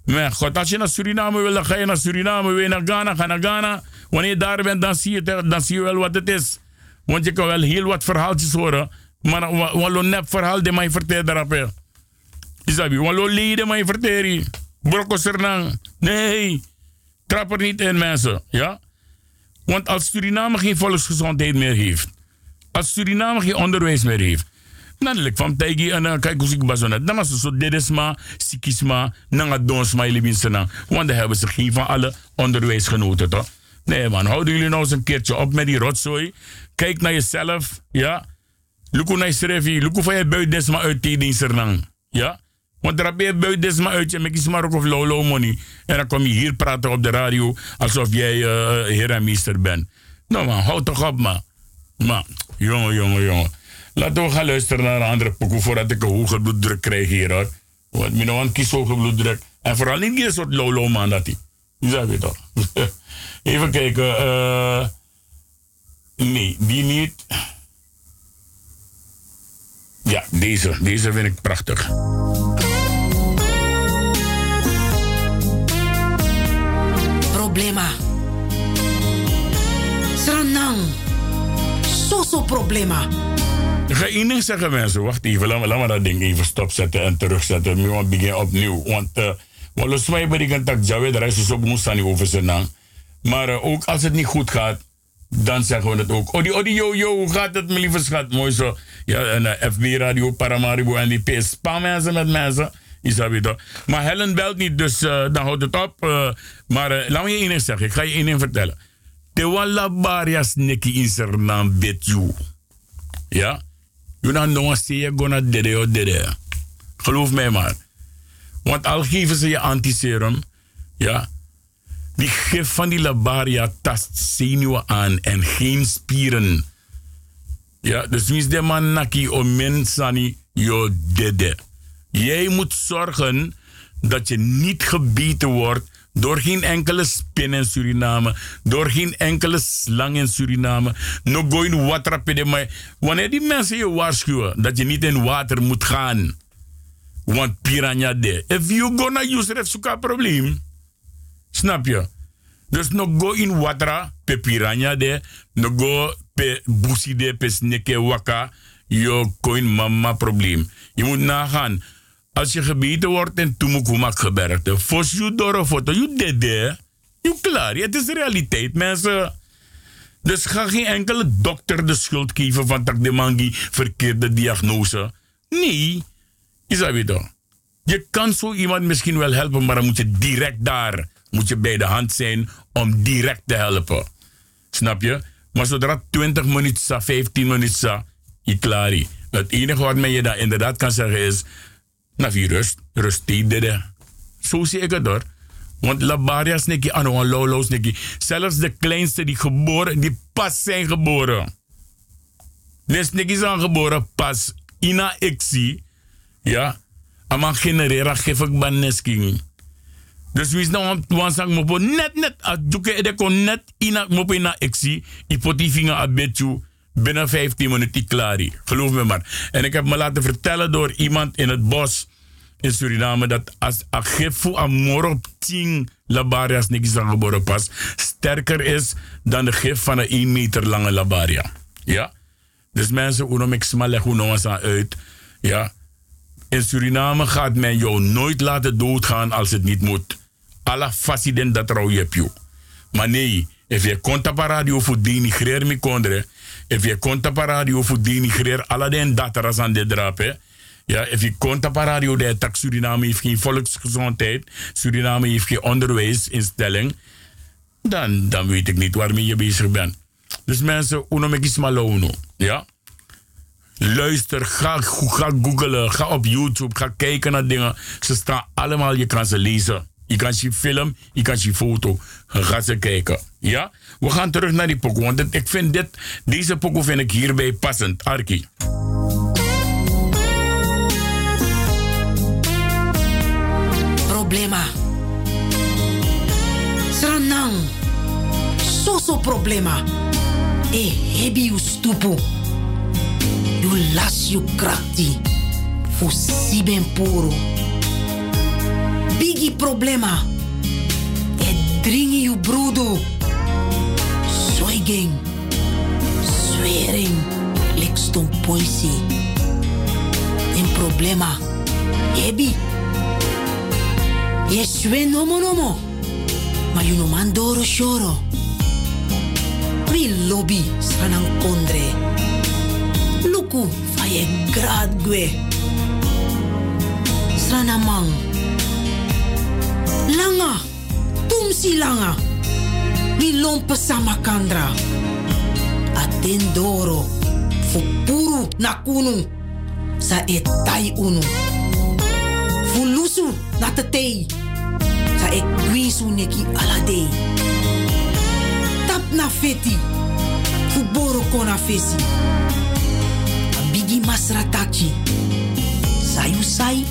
Maar god, als je naar Suriname wil, dan ga je naar Suriname. Wil naar Ghana, ga naar Ghana. Wanneer je daar bent, dan zie je, dan zie je wel wat het is. Want je kan wel heel wat verhaaltjes horen. Maar wa- wat een nep verhaal die mij vertelt daarop. Isabi, wat een leden mij vertellen. Brokos ernang. Nee. Trap er niet in, mensen. Ja? Want als Suriname geen volksgezondheid meer heeft. Als Suriname geen onderwijs meer heeft. Dan lijkt van tegi en dan kijk hoe ik bazonet. Dan het zo dedesma, sikisma, nanga donsma ilibinsenang. Want dan hebben ze geen van alle onderwijsgenoten toch? Nee man, houden jullie nou eens een keertje op met die rotzooi. Kijk naar jezelf, ja. Luku naar je luku van je buit desma uit die diensternang. Ja? Want daar ben je buit desma uit en met maar of lolo money. En dan kom je hier praten op de radio alsof jij eh heer en meester bent. Nou man, houd toch op man. Maar, jongen, jongen, jongen. Laten we gaan luisteren naar een andere pokoe voordat ik een hoge bloeddruk krijg hier hoor. Want mijn man kiest hoge bloeddruk. En vooral niet een soort lolo man dat hij. Je zegt het toch. Even kijken. eh nee, die niet. Ja, deze. Deze vind ik prachtig. Problema. Sranang. Soso problema. Ik ga één zeggen mensen. Wacht even. Laat me, dat ding even stopzetten en terugzetten. Nu want begin opnieuw. Want uh, los mij een tak Jawed. Daar is dus op moest niet over zijn naam. Maar uh, ook als het niet goed gaat. Dan zeggen we het ook. Odi, odi, yo, yo, hoe gaat het, mijn lieve schat? Mooi zo. Ja, en uh, FB Radio, Paramaribo en die PS. Spam mensen met mensen. Isabi toch. Maar Helen belt niet, dus uh, dan houdt het op. Uh, maar uh, laat me je één ding zeggen. Ik ga je één ding vertellen. De walla barias neki in naam bet you. Ja? Je dan nog zie je gonna dede dede. Geloof mij maar. Want al geven ze je antiserum. Ja? Die gif van die labaria tast zenuwen aan en geen spieren. Ja, dus wie is de man naki o mensani yo dede. Jij moet zorgen dat je niet gebeten wordt door geen enkele spin in Suriname, door geen enkele slang in Suriname. No go in water maar wanneer die mensen je waarschuwen dat je niet in water moet gaan. Want piranha de. If you gonna use it, zoek probleem. Snap je? Dus no go in water, pe piranha de. No go pe busi de, pe sneke waka. Yo coin mama probleem. Je moet nagaan. Als je gebeten wordt in Tumukumak gebergte. Fos je door een foto. Je deed Je klaar. Het is realiteit, mensen. Dus ga geen enkele dokter de schuld geven van dat de mangi verkeerde diagnose. Nee. Is dat weer Je kan zo iemand misschien wel helpen, maar dan moet je direct daar moet je bij de hand zijn om direct te helpen. Snap je? Maar zodra 20 minuten, 15 minuten, je klaar. Het enige wat men je daar inderdaad kan zeggen is, na vi rust, rust. Zo zie ik het hoor. Want labaria's neki, ano lolo's neki. Zelfs de kleinste die geboren, die pas zijn geboren. Dus neki zijn geboren pas ina zie, Ja. Ama generera geef ik banesking. Dus wie is nou aan het mopo net net. Als je de kon net ina mopo ina zie, Ipoti vinger abetju binnen 15 minuten klaar. Geloof me maar. En ik heb me laten vertellen door iemand in het bos in Suriname dat als agefu amoro ting labarias niks aan geboren pas sterker is dan de gif van een 1 meter lange labaria. Ja? Dus mensen, hoe noem ik smal hoe noem uit. Ja? In Suriname gaat men jou nooit laten doodgaan als het niet moet. Alla faciden dat er je. Maar nee, if je konta pa radio voor denigreer kondre, if je konta pa radio voor denigreer alle den dataras aan de drape, ja, if je konta pa radio de tak Suriname heeft geen volksgezondheid, Suriname heeft geen onderwijsinstelling, dan, dan weet ik niet waarmee je bezig bent. Dus mensen, uno me malono, ja. Luister, ga, ga googlen, ga op YouTube, ga kijken naar dingen. Ze staan allemaal, je kan ze lezen. Je kan zien film, je kan zien foto. Ga ze kijken. Ja? We gaan terug naar die pokoe. Want ik vind dit, deze pokoe vind ik hierbij passend. Arki. Problema. Sranang. Soso problema. E hebi u stupu. You las you krakti. Fu siben puro bigi problema. E dringi you brudo. Soiging. Zwering. Likston poisi. In problema. Ebi. Je swen nomo nomo. Ma you no mandoro shoro. Wi lobby sanang kondre. Luku faye grad gwe. Sranamang. Langa, tumsi langa. Mi lompe sama kandra. Atendoro, fupuru na kunu. Sa etai unu. Fulusu na tetei. Sa e kwisu neki aladei. Tap na feti. Fuboro kona fesi. Bigi masrataki. Sayu sai,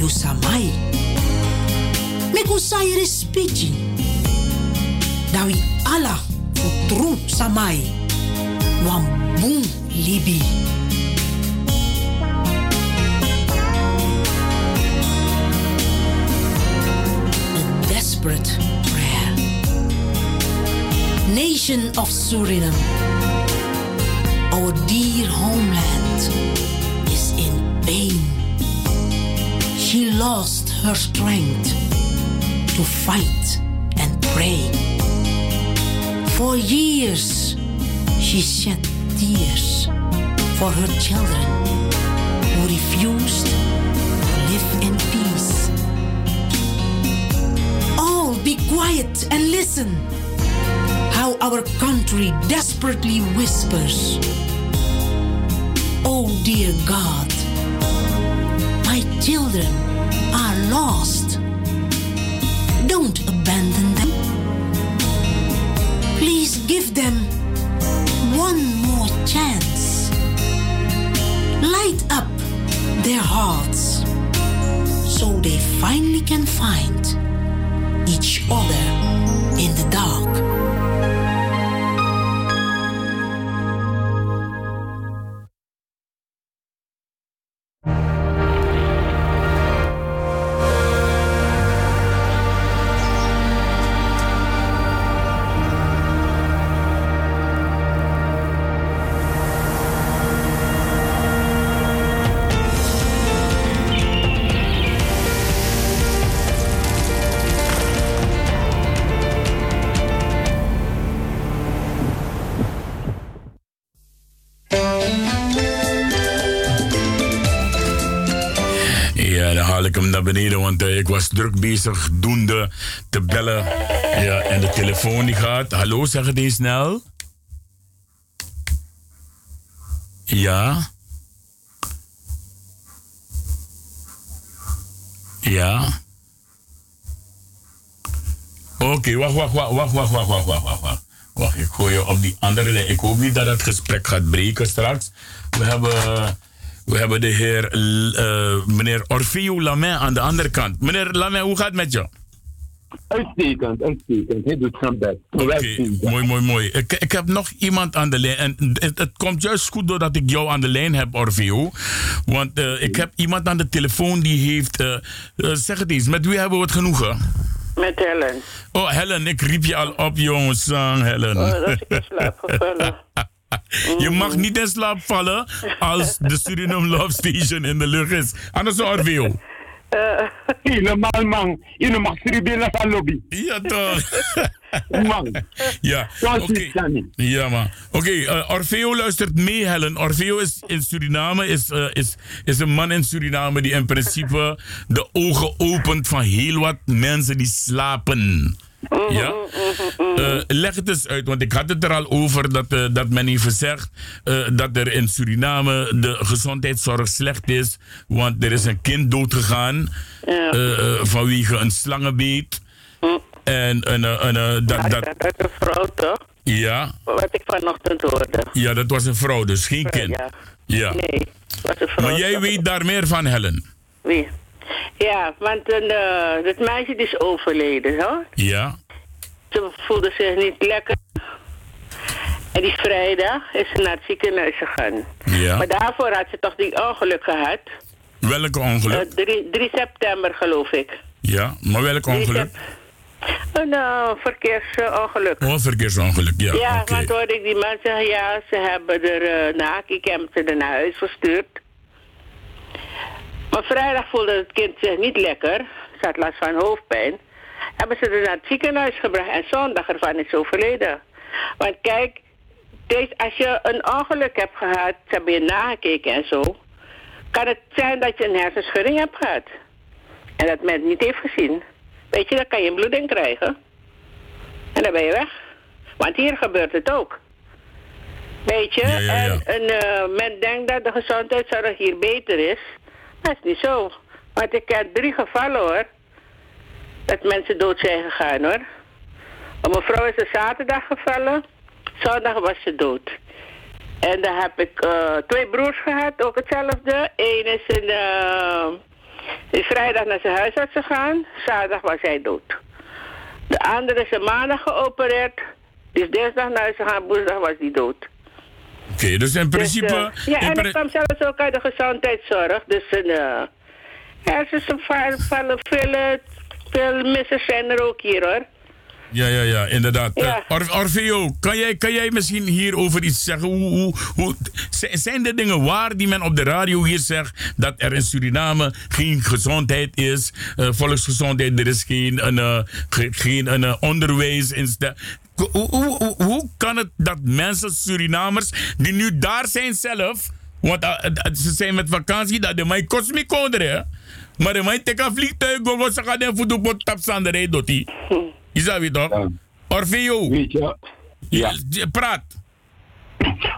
yu samai. Me Dawi ala futru samai. Wan boom libi. A desperate prayer. Nation of Suriname. Our dear homeland is in pain. She lost her strength to fight. For years, she shed tears for her children who refused to live in peace. All be quiet and listen how our country desperately whispers. Oh, dear God, my children are lost don't abandon them one more chance. Light up their hearts so they finally can find each other in the dark. Eh, ik was druk bezig doende te bellen. Ja, en de telefoon die gaat. Hallo, zeg het eens snel. Ja. Ja. Oké, wacht, wacht, wacht, wacht, wacht, wacht, wacht, wacht, wacht. Wacht, ik gooi je op die andere lijn. Ik hoop niet dat het gesprek gaat breken straks. We hebben, we hebben de heer, eh, meneer Orfeo Lamin aan de andere kant. Meneer Lamin, hoe gaat het met je? Uitstekend, uitstekend. Hij doet zijn best. Oké, mooi, mooi, mooi. Ik, ik heb nog iemand aan de lijn. En het, het komt juist goed doordat ik jou aan de lijn heb, Orfeo. Want eh, ik heb iemand aan de telefoon die heeft... eh, zeg het eens, met wie hebben we het genoegen? Met Helen. Oh, Helen, ik riep je al op, jongens. Zang, Helen. Oh, dat is slaap gevallen. Je mag niet in slaap vallen als de Suriname Love Station in de lucht is. Anders Orveo. Helemaal man. Je mag schrijven aan lobby. Ja toch. man. Ja, oké. Ja, man. Oké, eh, Orfeo luistert mee, Helen. Orfeo is in Suriname, is, eh, is, is een man in Suriname die in principe de ogen opent van heel wat mensen die slapen. Ja? Eh, leg het eens uit, want ik had het er al over dat, eh, dat men even zegt eh, dat er in Suriname de gezondheidszorg slecht is. Want er is een kind doodgegaan vanwege een slangenbeet. En een, een, een, dat, dat, dat is een vrouw toch? ja, Wat ik vanochtend hoorde. ja, dat was een vrouw, dus geen kind. Ja. Ja. Nee, was een vrouw. Maar jij weet daar meer van, Helen. Wie? Ja, want een, eh, dat meisje is overleden, hoor. Ja. Ze voelde zich niet lekker. En die vrijdag is ze naar het ziekenhuis gegaan. Ja. Maar daarvoor had ze toch die ongeluk gehad. Welke ongeluk? Eh, 3, 3 september, geloof ik. Ja, maar welk ongeluk? Een uh, verkeersongeluk. Oh, verkeersongeluk, ja. Ja, oké. want hoorde ik die man zeggen, ja, ze hebben er uh, na, ik heb ze er naar huis gestuurd. Maar vrijdag voelde het kind zich niet lekker. Ze had last van hoofdpijn. Hebben ze er naar het ziekenhuis gebracht en zondag ervan is ze overleden. Want kijk, deze, als je een ongeluk hebt gehad, ze hebben je nagekeken en zo, kan het zijn dat je een hersenschudding hebt gehad. En dat men het niet heeft gezien. Weet je, dan kan je een bloeding krijgen. En dan ben je weg. Want hier gebeurt het ook. Weet je? En, en eh, men denkt dat de gezondheidszorg hier beter is. Dat is niet zo. Want ik heb drie gevallen hoor. Dat mensen dood zijn gegaan hoor. Een mevrouw is er zaterdag gevallen. Zondag was ze dood. En dan heb ik eh, twee broers gehad, ook hetzelfde. Eén is in, eh, vrijdag naar zijn huisarts gegaan. Zaterdag was hij dood. De andere is maandag geopereerd. Is dinsdag naar huis gegaan, woensdag was hij dood. Oké, dus in principe... Dus, eh, ja, in en dat kwam zelfs ook uit de gezondheidszorg. Dus een uh, hersenvallen, veel, eh, veel missers zijn er ook hier hoor. Ja, ja, ja, inderdaad. Ja. Eh, Or- Orfeo, kan jij, kan jij misschien hierover iets zeggen? Hoe, hoe, hoe, zijn er dingen waar die men op de radio hier zegt dat er in Suriname geen gezondheid is, eh, volksgezondheid, er is geen, een, eh, ge- geen een, eh, onderwijs. Hoe, hoe, hoe, hoe kan het dat mensen, Surinamers, die nu daar zijn zelf, want eh, eh, ze zijn met vakantie, dat de mij kost me konderen, maar de mij teka vliegtuig, go den voet op tap sanderij doti. Is dat weer toch? Orfeo. Weet je? Ja. Praat.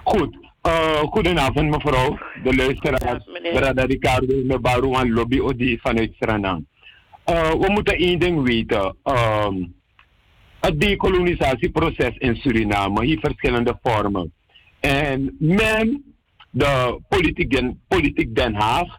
Goed. Uh, goedenavond mevrouw, de luisteraars. Brada Ricardo Mebaru aan Lobby Odi vanuit Suriname. Uh, we moeten één ding weten. Um, het decolonisatieproces in Suriname heeft verschillende vormen. En men, de politiek Den, politiek Den Haag,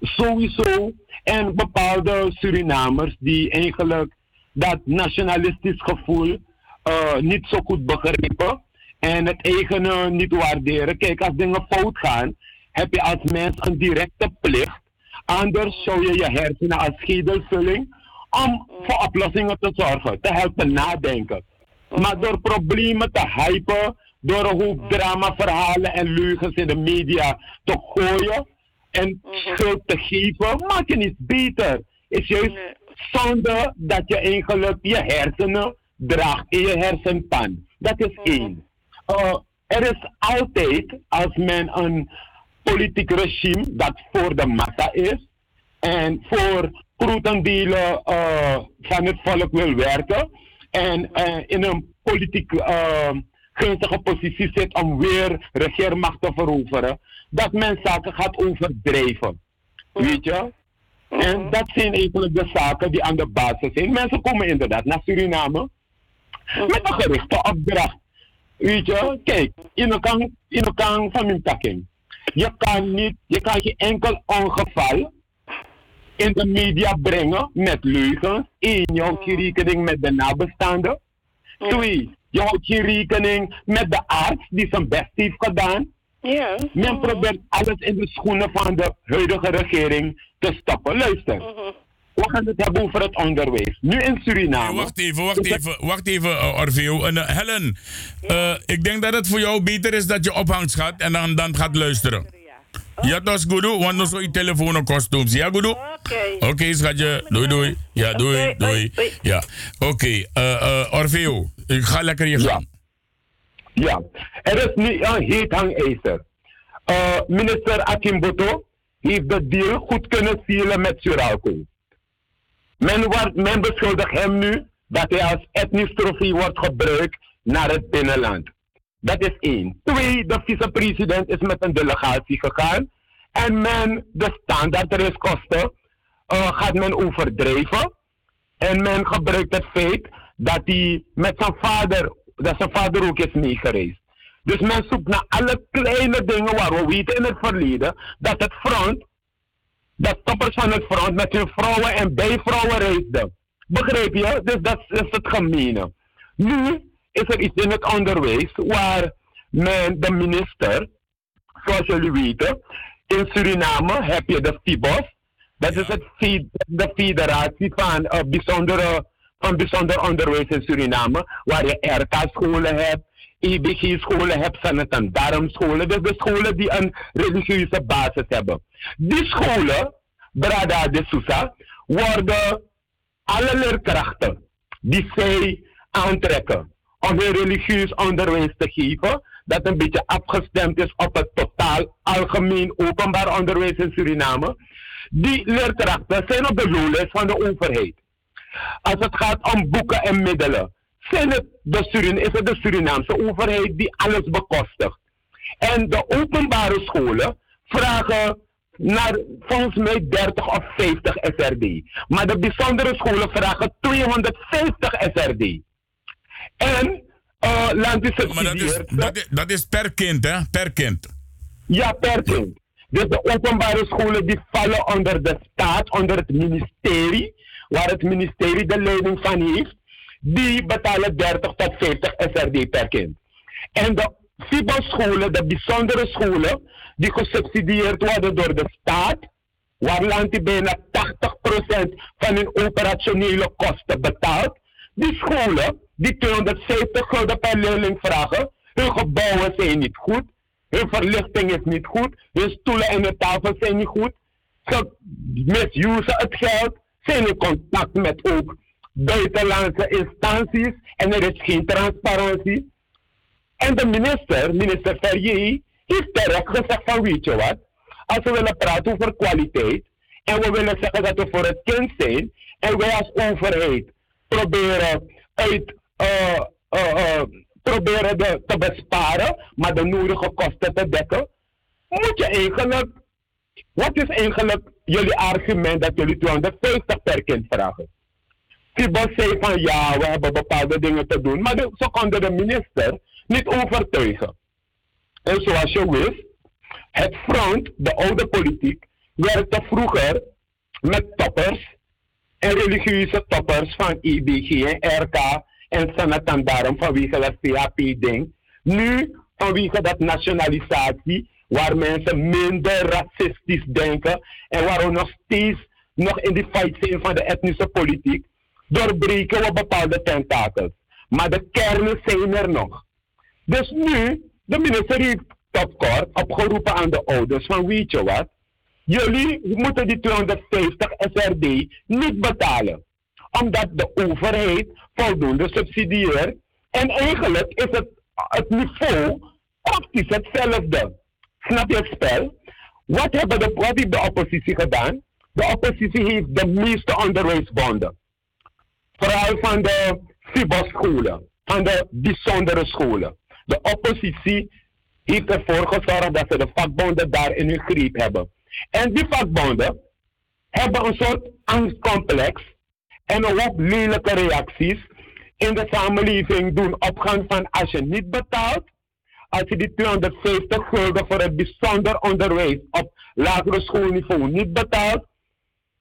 sowieso, en bepaalde Surinamers die eigenlijk dat nationalistisch gevoel eh, niet zo goed begrijpen en het eigene niet waarderen. Kijk, als dingen fout gaan, heb je als mens een directe plicht. Anders zou je je hersenen als schedelvulling om voor oplossingen te zorgen, te helpen nadenken. Maar door problemen te hypen, door een hoop dramaverhalen en leugens in de media te gooien en schuld te geven, maak je niet beter. Is juist zonde dat je eigenlijk je hersenen draagt in je hersenpan. Dat is één. Uh, er is altijd, als men een politiek regime dat voor de massa is en voor grootendelen uh, van het volk wil werken en uh, in een politiek uh, gunstige positie zit om weer regeermacht te veroveren, dat men zaken gaat overdrijven. Weet je? En dat zijn eigenlijk de zaken die aan de basis zijn. Mensen komen inderdaad naar Suriname met een gerichte opdracht. Weet je, kijk, in kan, in kan van mijn takking. Je kan niet, je kan geen enkel ongeval in de media brengen met leugens. Eén, je houdt geen rekening met de nabestaanden. Twee, je houdt geen rekening met de arts die zijn best heeft gedaan. Ja. Men probeert alles in de schoenen van de huidige regering te stoppen. Luister, we gaan het hebben over het onderwijs. Nu in Suriname. wacht even, wacht even, wacht even, uh. En, uh, Helen, uh, ik denk dat het voor jou beter is dat je ophangt gaat en dan, dan gaat luisteren. Ja, dat is goed, want dan zou je telefoon ook kosten. Ja, goed? Oké. Oké, okay, schatje. Doei, doei. Ja, doei, doei. Ja, oké. Okay. Orfeo, ik ga lekker je gang. Ja, er is nu een heet hangijzer. Uh, minister Akimboto heeft de deal goed kunnen sealen met Suralco. Men, wordt, men beschuldigt hem nu dat hij als etnisch trofee wordt gebruikt naar het binnenland. Dat is één. Twee, de vicepresident is met een delegatie gegaan. En men, de standaardreiskosten uh, gaat men overdrijven. En men gebruikt het feit dat hij met zijn vader, dat zijn vader ook is meegereisd. Dus men zoekt naar alle kleine dingen waar we weten in het verleden dat het front, dat toppers van het front met hun vrouwen en bijvrouwen reisden. Begrijp je? Dus dat is het gemene. Nu is er iets in het onderwijs waar men de minister, zoals jullie weten, in Suriname heb je de FIBOS. Dat is het, de federatie van, uh, bijzondere, van bijzonder onderwijs in Suriname, waar je RK-scholen hebt, EBG-scholen hebt, zijn het een darmscholen. Dus de scholen die een religieuze basis hebben. Die scholen, Brada de Sousa, worden alle leerkrachten die zij aantrekken om hun religieus onderwijs te geven, dat een beetje afgestemd is op het totaal algemeen openbaar onderwijs in Suriname. Die leerkrachten zijn op de loonlijst van de overheid. Als het gaat om boeken en middelen, zijn het de Surin is het de Surinaamse overheid die alles bekostigt. En de openbare scholen vragen naar volgens mij 30 of 50 SRD. Maar de bijzondere scholen vragen 250 SRD. En uh, land is Maar dat is, dat, is, dat is per kind, hè? Per kind. Ja, per kind. Dus de openbare scholen die vallen onder de staat, onder het ministerie, waar het ministerie de leiding van heeft, die betalen 30 tot 50 SRD per kind. En de FIBO-scholen, de bijzondere scholen, die gesubsidieerd worden door de staat, waar land bijna 80% van hun operationele kosten betaalt, die scholen die 250 gulden per leerling vragen. Hun gebouwen zijn niet goed. Hun verlichting is niet goed. Hun stoelen en de tafels zijn niet goed. Ze misusen het geld. Zijn in contact met ook buitenlandse instanties. En er is geen transparantie. En de minister, minister Ferrier, heeft terecht gezegd van weet je wat. Als we willen praten over kwaliteit. En we willen zeggen dat we voor het kind zijn. En wij als overheid proberen uit proberen de, te besparen, maar de nodige kosten te dekken, moet je eigenlijk, wat is eigenlijk jullie argument dat jullie 250 per kind vragen? Fibos zei van ja, we hebben bepaalde dingen te doen, maar de, ze konden de minister niet overtuigen. En zoals je wist, het front, de oude politiek, werkte vroeger met toppers en religieuze toppers van IBG en RK en Sanatandarum vanwege dat CHP-ding. Nu vanwege dat nationalisatie, waar mensen minder racistisch denken en waar we nog steeds nog in die fight zijn van de etnische politiek, doorbreken we bepaalde tentakels. Maar de kernen zijn er nog. Dus nu, de minister heeft opgeroepen aan de ouders van weet je wat, jullie moeten die 250 SRD niet betalen. Omdat de overheid voldoende subsidieert. En eigenlijk is het, het niveau praktisch hetzelfde. Snap je het spel? Wat, hebben de, wat heeft de oppositie gedaan? De oppositie heeft de meeste onderwijsbonden. Vooral van de FIBO-scholen, van de bijzondere scholen. De oppositie heeft ervoor gezorgd dat ze de vakbonden daar in hun greep hebben. En die vakbonden hebben een soort angstcomplex en een hoop lelijke reacties in de samenleving doen opgaan van als je niet betaalt, als je die 250 gulden voor het bijzonder onderwijs op lagere schoolniveau niet betaalt,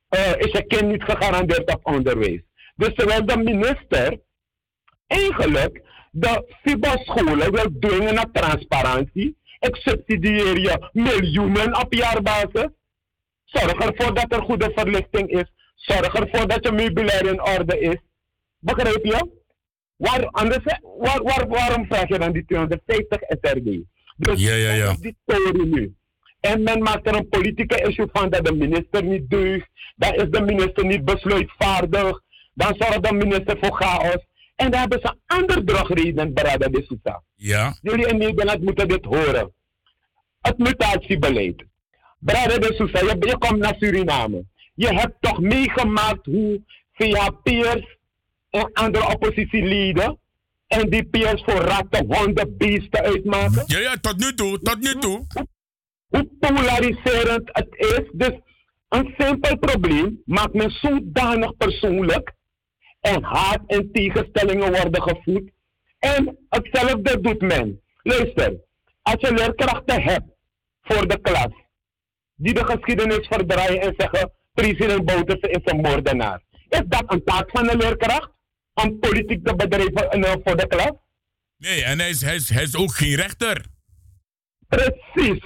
uh, is je kind niet gegarandeerd op onderwijs. Dus terwijl de minister eigenlijk de FIBA-scholen wil dwingen naar transparantie, ik subsidieer je miljoenen op jaarbasis. Zorg ervoor dat er goede verlichting is. Zorg ervoor dat je meubilair in orde is. Begrijp je? Waar, anders, waar, waar, waarom vraag je dan die 250 SRD? Dus ja, ja, ja. die story nu. En men maakt er een politieke issue van dat de minister niet deugt. Dan is de minister niet besluitvaardig. Dan zorgt de minister voor chaos. En dan hebben ze andere drogreden, Brada de Sousa. Ja. Jullie in Nederland moeten dit horen. Het mutatiebeleid. Brada de Sousa, je, je komt naar Suriname. Je hebt toch meegemaakt hoe VHP'ers en andere oppositieleden en die peers voor ratten, honden, beesten uitmaken? Ja, ja, tot nu toe, tot nu toe. Hoe polariserend het is. Dus een simpel probleem maakt men zodanig persoonlijk en haat en tegenstellingen worden gevoed. En hetzelfde doet men. Luister, als je leerkrachten hebt voor de klas, die de geschiedenis verdraaien en zeggen, president Bouterse is een moordenaar. Is dat een taak van een leerkracht? Om politiek te bedrijven voor de klas? Nee, en hij is, hij, is, hij is ook geen rechter. Precies,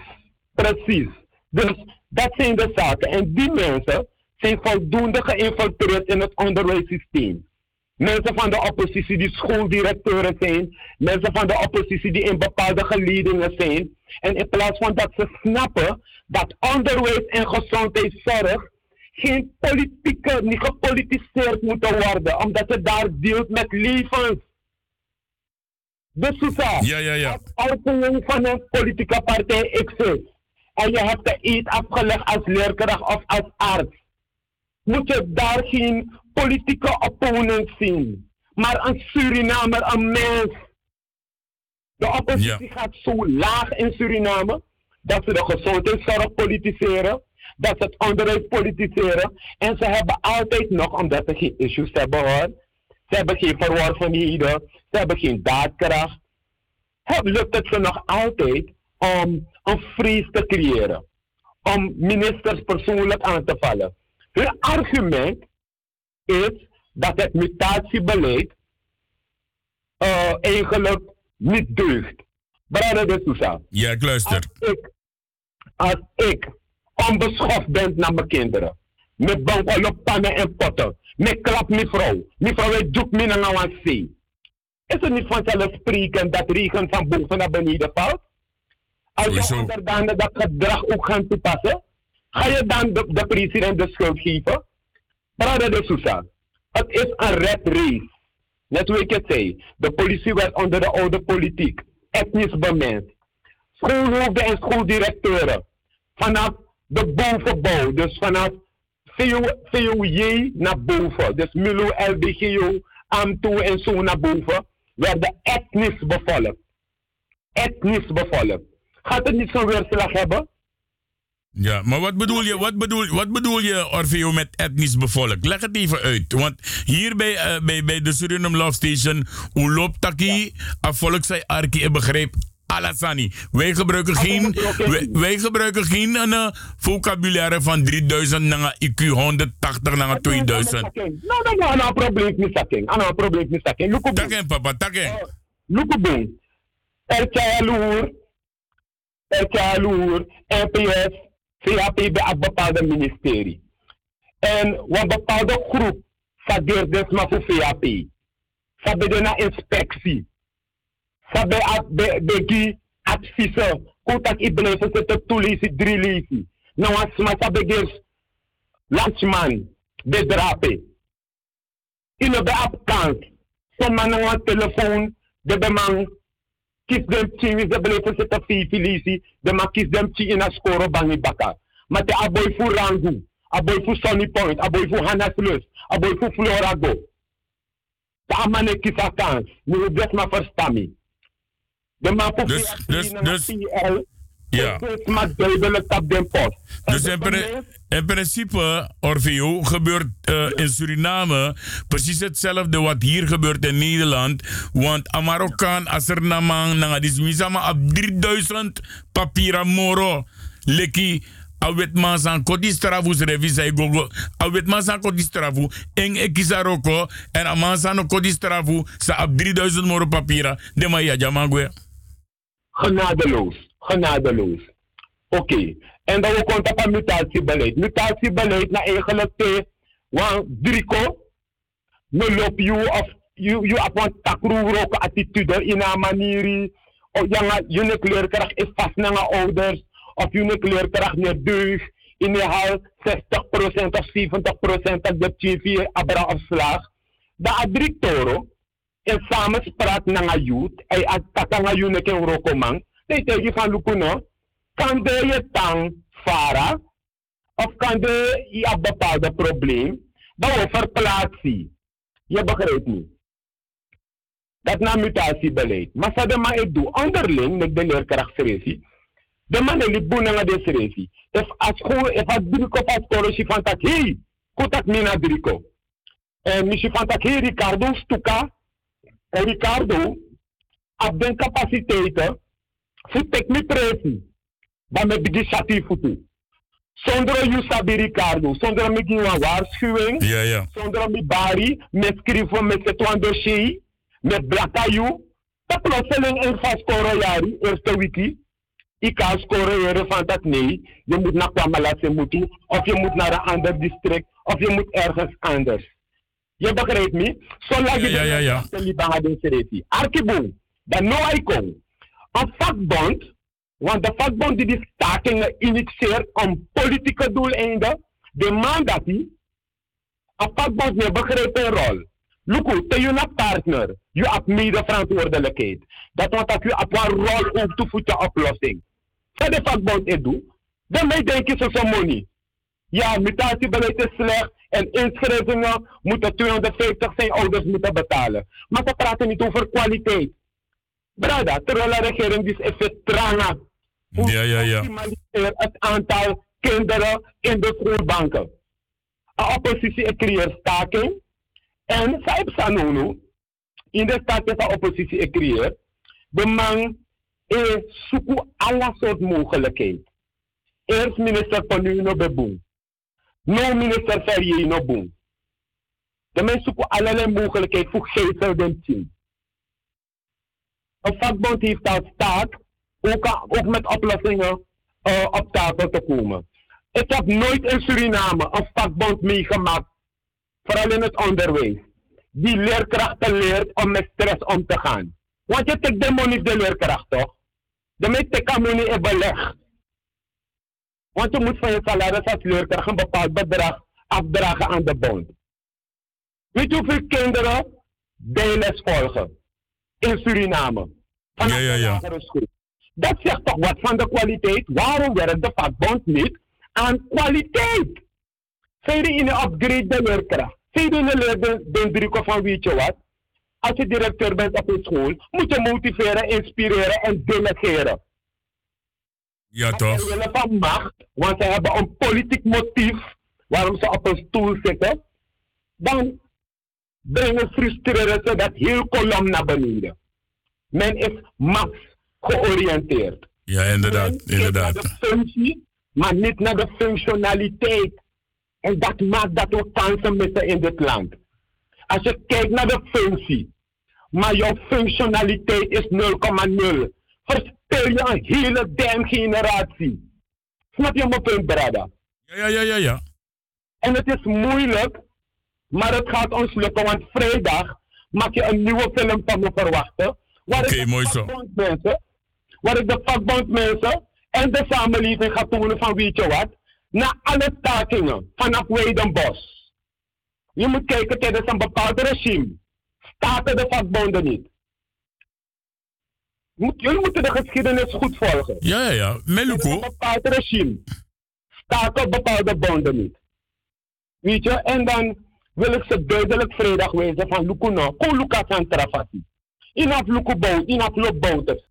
precies. Dus dat zijn de zaken. En die mensen zijn voldoende geïnfiltreerd in het onderwijssysteem. Mensen van de oppositie die schooldirecteuren zijn. Mensen van de oppositie die in bepaalde geledingen zijn. En in plaats van dat ze snappen dat onderwijs en gezondheidszorg geen politieke, niet gepolitiseerd moeten worden. Omdat het daar deelt met levens. Dus Susa, ja, ja, ja. als van een politieke partij X en je hebt de eet afgelegd als leerkracht of als arts, moet je daar geen politieke opponent zien, maar een Surinamer, een mens. De oppositie gaat zo laag in Suriname dat ze de gezondheidszorg politiseren, dat ze het onderwijs politiseren en ze hebben altijd nog, omdat ze geen issues hebben hoor, ze hebben geen verworvenheden, ze hebben geen daadkracht, lukt het ze nog altijd om een vrees te creëren, om ministers persoonlijk aan te vallen. Hun argument is dat het mutatiebeleid uh, eigenlijk niet deugt. Brother de Sousa. Ja, ik luister. Als ik, als ik onbeschoft ben naar mijn kinderen, met banken pannen en potten, met klap mijn vrouw, mijn vrouw doet me naar een zee. Is het niet vanzelfsprekend dat regen van boven naar beneden valt? Als je onderdanen dat gedrag ook gaan toepassen, ga je dan de, de president de schuld geven? Brother de Sousa, het is een red race. Net hoe ik het zei, de politie werd onder de oude politiek, etnisch bemind. Schoolhoofden en schooldirecteuren, vanaf de bovenbouw, dus vanaf VOJ naar boven, dus MULO, LBGO, AMTO en zo naar boven, werden etnisch bevolkt. Etnisch bevolkt. Gaat het niet zo'n weerslag hebben? Ja, maar wat bedoel je, wat bedoel, wat bedoel je Orfeo, met etnisch bevolk? Leg het even uit. Want hier bij, uh, bij, bij de Suriname Love Station, hoe loopt taki, ja. volk zij arki, begreep, Alassani. Wij gebruiken geen, wij, wij gebruiken geen uh, vocabulaire van 3000 naar IQ 180 naar 2000. No, no, no, no, probleem niet saking. Ano, probleem niet saking. Luku Taken, papa, taken. Luku boom. Er loer, er loer, NPS, CHP bij een bepaalde ministerie. En een bepaalde groep sageert dus maar voor VAP. Sabe de na inspectie. Sabe at de de gi adviezen. Kotak i blijven zitten toelisi, drie lisi. Nou als maar sabe gers landsman, de drape. Ino de op kant. Somma na een telefoon, de bemang kies dem chi is de blijven zitten fifi lisi. De ma kies dem chi in a score bangi baka. Maar te aboy voor rangu. Aboy voor Sunny Point, aboy voor Hannaslus, aboy voor Florago. De amane kisa kans, moet je best maar verstaan me. De Dus, dus, dus, PL, ja. duidelijk op den post. Dus in, pri- in principe, Orfeo, gebeurt eh, in Suriname precies hetzelfde wat hier gebeurt in Nederland. Want aan Marokkaan, als er namang, nanga dismisama op 3000 papieren moro, leki, awet man san koti strafu revisa gogo, awet man san koti strafu, eng ekisaroko, en a man san koti strafu, sa op 3000 moro papieren, de ma ya. Genadeloos, genadeloos. Oké, en dan komt op een mutatiebeleid. Mutatiebeleid, nou eigenlijk te, want Drico, no loop you of you op een takroeroko attitude in een manier, of je je leerkracht is vast naar ouders, of je leerkracht niet deug, in de hal 60% of 70% dat de TV abra afslag. De adrictoro, in samenspraak naar youth, en als kakanga you nek een rokomang, nee tegen van lukuno, kan de je tang vara, of kan de je een bepaalde probleem, dan verplaatsen. Je begrijpt niet. Dat na mutatiebeleid. Maar sa de ma ik doe onderling met de leerkracht seresie. De man die liep boenen de seresie. If as school, if as driko van school, van tak, hey, kutak mina driko. En tak, hey, Ricardo, stuka, en Ricardo, op den capaciteiten, niet presie. Dan met die chati voeten. Zonder je sabi Ricardo, zonder me een waarschuwing, Ja, ja. zonder me bari, met schrijven met het dossier, met blakayu, dat plotseling in van scoren jari, eerste wiki, ik kan scoren van dat nee, je moet naar Kwamalatse moeten, of je moet naar een ander district, of je moet ergens anders. Je begrijpt me? Zolang je Ja, ja, ja. de de Sereti. Arkiboom, dan no icon. Een vakbond, want de vakbond die die stakingen initieert om politieke doeleinden, de man dat een vakbond ne begrijpt een rol. Luku, te je partner, je hebt mede verantwoordelijkheid. Dat wat dat je op een rol ook te voeten oplossing. Voor de vakbond het doet, dan mij denk je zo money. Ja, mutatiebeleid is slecht en inschrijvingen moeten 250 zijn ouders moeten betalen. Maar ze praten niet over kwaliteit. Brada, terwijl de regering dus even trangen. Ja, ja, het aantal kinderen in de schoolbanken. De oppositie creëert staking. En zij sanono, in de staat is de oppositie creëert. De man is zoeken alle soort mogelijkheden. Eerst minister van Nuno Beboen. No minister Ferrier no boom. De mensen zoeken allerlei mogelijkheden voor gezel den team. Een vakbond heeft als taak ook, ook met oplossingen uh, op tafel te komen. Ik heb nooit in Suriname een vakbond meegemaakt, vooral in het onderwijs, die leerkrachten leert om met stress om te gaan. Want je trekt de money de leerkracht toch? De meeste kan in beleg. Want je moet van je salaris als leerkracht een bepaald bedrag afdragen aan de bond. Weet je hoeveel kinderen bijles volgen in Suriname? Ja, ja, ja. Dat zegt toch wat van de kwaliteit? Waarom werkt de vakbond niet aan kwaliteit? Zij in een upgrade de leerkracht. Zij in de druk van weet je wat? Als je directeur bent op een school, moet je motiveren, inspireren en delegeren. Ja, toch? willen van macht, want ze hebben een politiek motief waarom ze op een stoel zitten. Dan brengen frustreren ze dat heel kolom naar beneden. Men is max georiënteerd. Ja, inderdaad. Men kijkt naar inderdaad. de functie, maar niet naar de functionaliteit. En dat maakt dat we kansen missen in dit land. Als je kijkt naar de functie, maar jouw functionaliteit is 0,0, verspil je een hele damn generatie. Snap je mijn punt, brada? Ja, ja, ja, ja, ja. En het is moeilijk, maar het gaat ons lukken, want vrijdag mag je een nieuwe film van me verwachten. Waar Oké, ik de mooi zo. vakbondmensen, waar ik de vakbondmensen en de samenleving ga tonen van weet je wat, naar alle stakingen vanaf Weidenbos. Je moet kijken tijdens een bepaald regime. Staken de vakbonden niet. Moet, jullie moeten de geschiedenis goed volgen. Ja, ja, ja. Meluko. Een bepaald regime. Staken bepaalde bonden niet. Weet je, en dan wil ik ze duidelijk vrijdag wijzen van Lukuno, ko Lucas aan Trafati. Inaf Luku boot, inaf Luk boot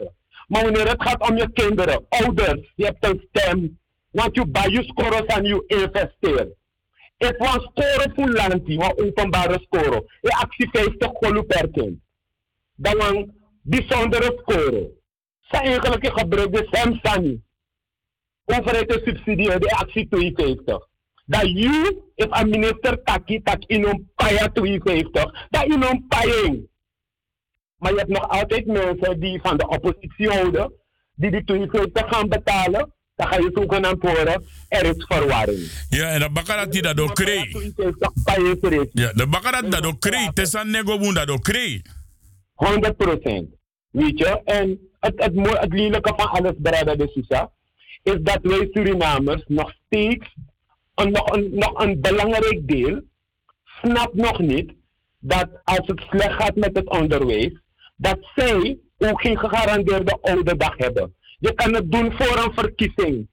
Maar wanneer het gaat om je kinderen, ouders, je hebt een stem, want je bij je scoren en je investeert. Het was scoren voor lantie, maar openbare scoren. Je actie 50 golu per kind. Een bijzondere score. Ze eigenlijk gebruikt de Samsung. Overheid te subsidiëren de actie 52. Dat you, if een minister taki tak in een paya 52, dat in een paying. Maar je hebt nog altijd mensen die van de oppositie houden, die die 52 gaan betalen. Dan ga je zogenaamd horen, er is verwarring. Ja, en de bakarat die dat ook kreeg. Ja, de bakarat dat ook kreeg. Het is nego boen dat ook kreeg. 100% Weet je? En het, het, mooi- het lelijke van alles, Brada de Sousa, is dat wij Surinamers nog steeds een, nog, een, nog een belangrijk deel snapt nog niet dat als het slecht gaat met het onderwijs, dat zij ook geen gegarandeerde oude dag hebben. Je kan het doen voor een verkiezing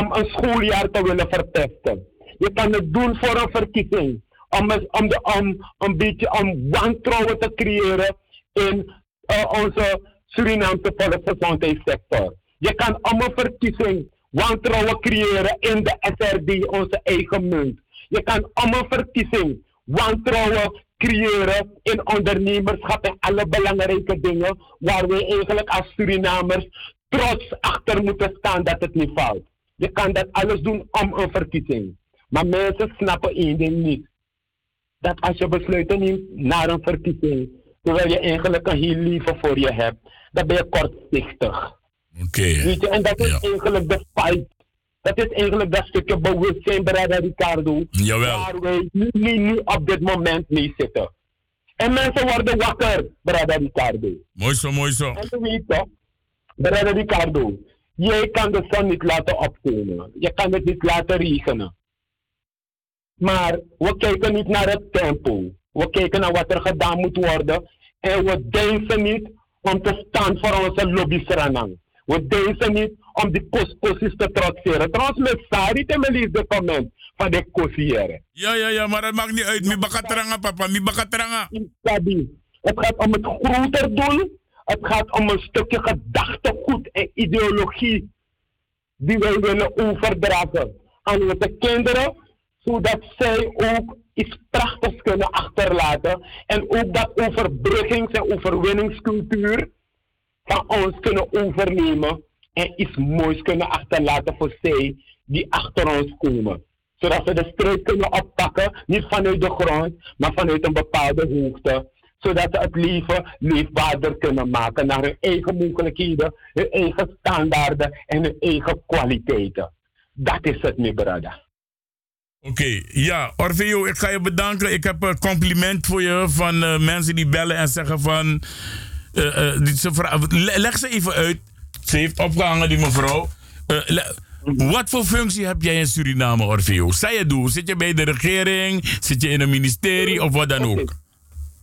om een schooljaar te willen verpesten. Je kan het doen voor een verkiezing om, om, de, om een beetje om wantrouwen te creëren in eh, onze Surinaamse volksgezondheidssector. Je kan om verkiezing wantrouwen creëren in de SRD, onze eigen munt. Je kan om verkiezing wantrouwen creëren in ondernemerschap en alle belangrijke dingen waar wij eigenlijk als Surinamers trots achter moeten staan dat het niet valt. Je kan dat alles doen om een verkiezing. Maar mensen snappen één ding niet. Dat als je besluiten neemt naar een verkiezing, terwijl je eigenlijk een heel lieve voor je hebt, dan ben je kortzichtig. Oké. Weet je, en dat is eigenlijk de fight. Dat is eigenlijk dat stukje bewustzijn, Brada Ricardo. Jawel. Waar wij nu, nu, nu op dit moment mee zitten. En mensen worden wakker, Brada Ricardo. Mooi zo, mooi zo. En je weet toch, Brada Ricardo, jij kan de zon niet laten opkomen. Je kan het niet laten regenen. Maar we kijken niet naar het tempo. We kijken naar wat er gedaan moet worden. En we denken niet om te staan voor onze lobby's We denken niet om die posities te trotseren. Trouwens, met Sari te de comment van de kosiëren. Ja, ja, ja, maar dat maakt niet uit. Mi bakatranga, papa. Mi bakatranga. Het gaat om het groter doel. Het gaat om een stukje gedachtegoed en ideologie die wij willen overdragen aan onze kinderen, zodat zij ook iets prachtigs kunnen achterlaten en ook dat overbruggings- en overwinningscultuur van ons kunnen overnemen en iets moois kunnen achterlaten voor zij die achter ons komen. Zodat we de strijd kunnen oppakken, niet vanuit de grond, maar vanuit een bepaalde hoogte. Zodat ze het leven leefbaarder kunnen maken naar hun eigen mogelijkheden, hun eigen standaarden en hun eigen kwaliteiten. Dat is het, mijn brada. Oké, ja, Orfeo, ik ga je bedanken. Ik heb een compliment voor je van eh, mensen die bellen en zeggen van... ze vra- le- leg ze even uit. Ze heeft opgehangen, die mevrouw. Wat voor functie heb jij in Suriname, Orfeo? Zij je doen? Zit je bij de regering? Zit je in een ministerie of wat dan ook?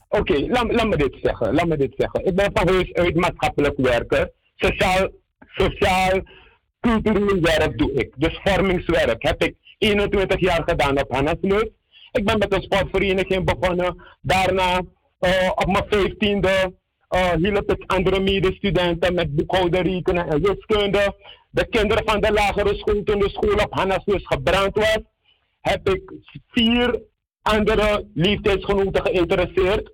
Oké, laat, laat me dit zeggen. Laat me dit zeggen. Ik ben van huis uit maatschappelijk werker. Sociaal, sociaal, cultureel werk doe ik. Dus vormingswerk heb ik 21 jaar gedaan op Hannesleus. Ik ben met een sportvereniging begonnen. Daarna eh, op mijn 15e eh hielp ik andere medestudenten met boekhouden, rekenen en wiskunde. De kinderen van de lagere school, toen de school op Hannesleus gebrand was, heb ik vier andere leeftijdsgenoten geïnteresseerd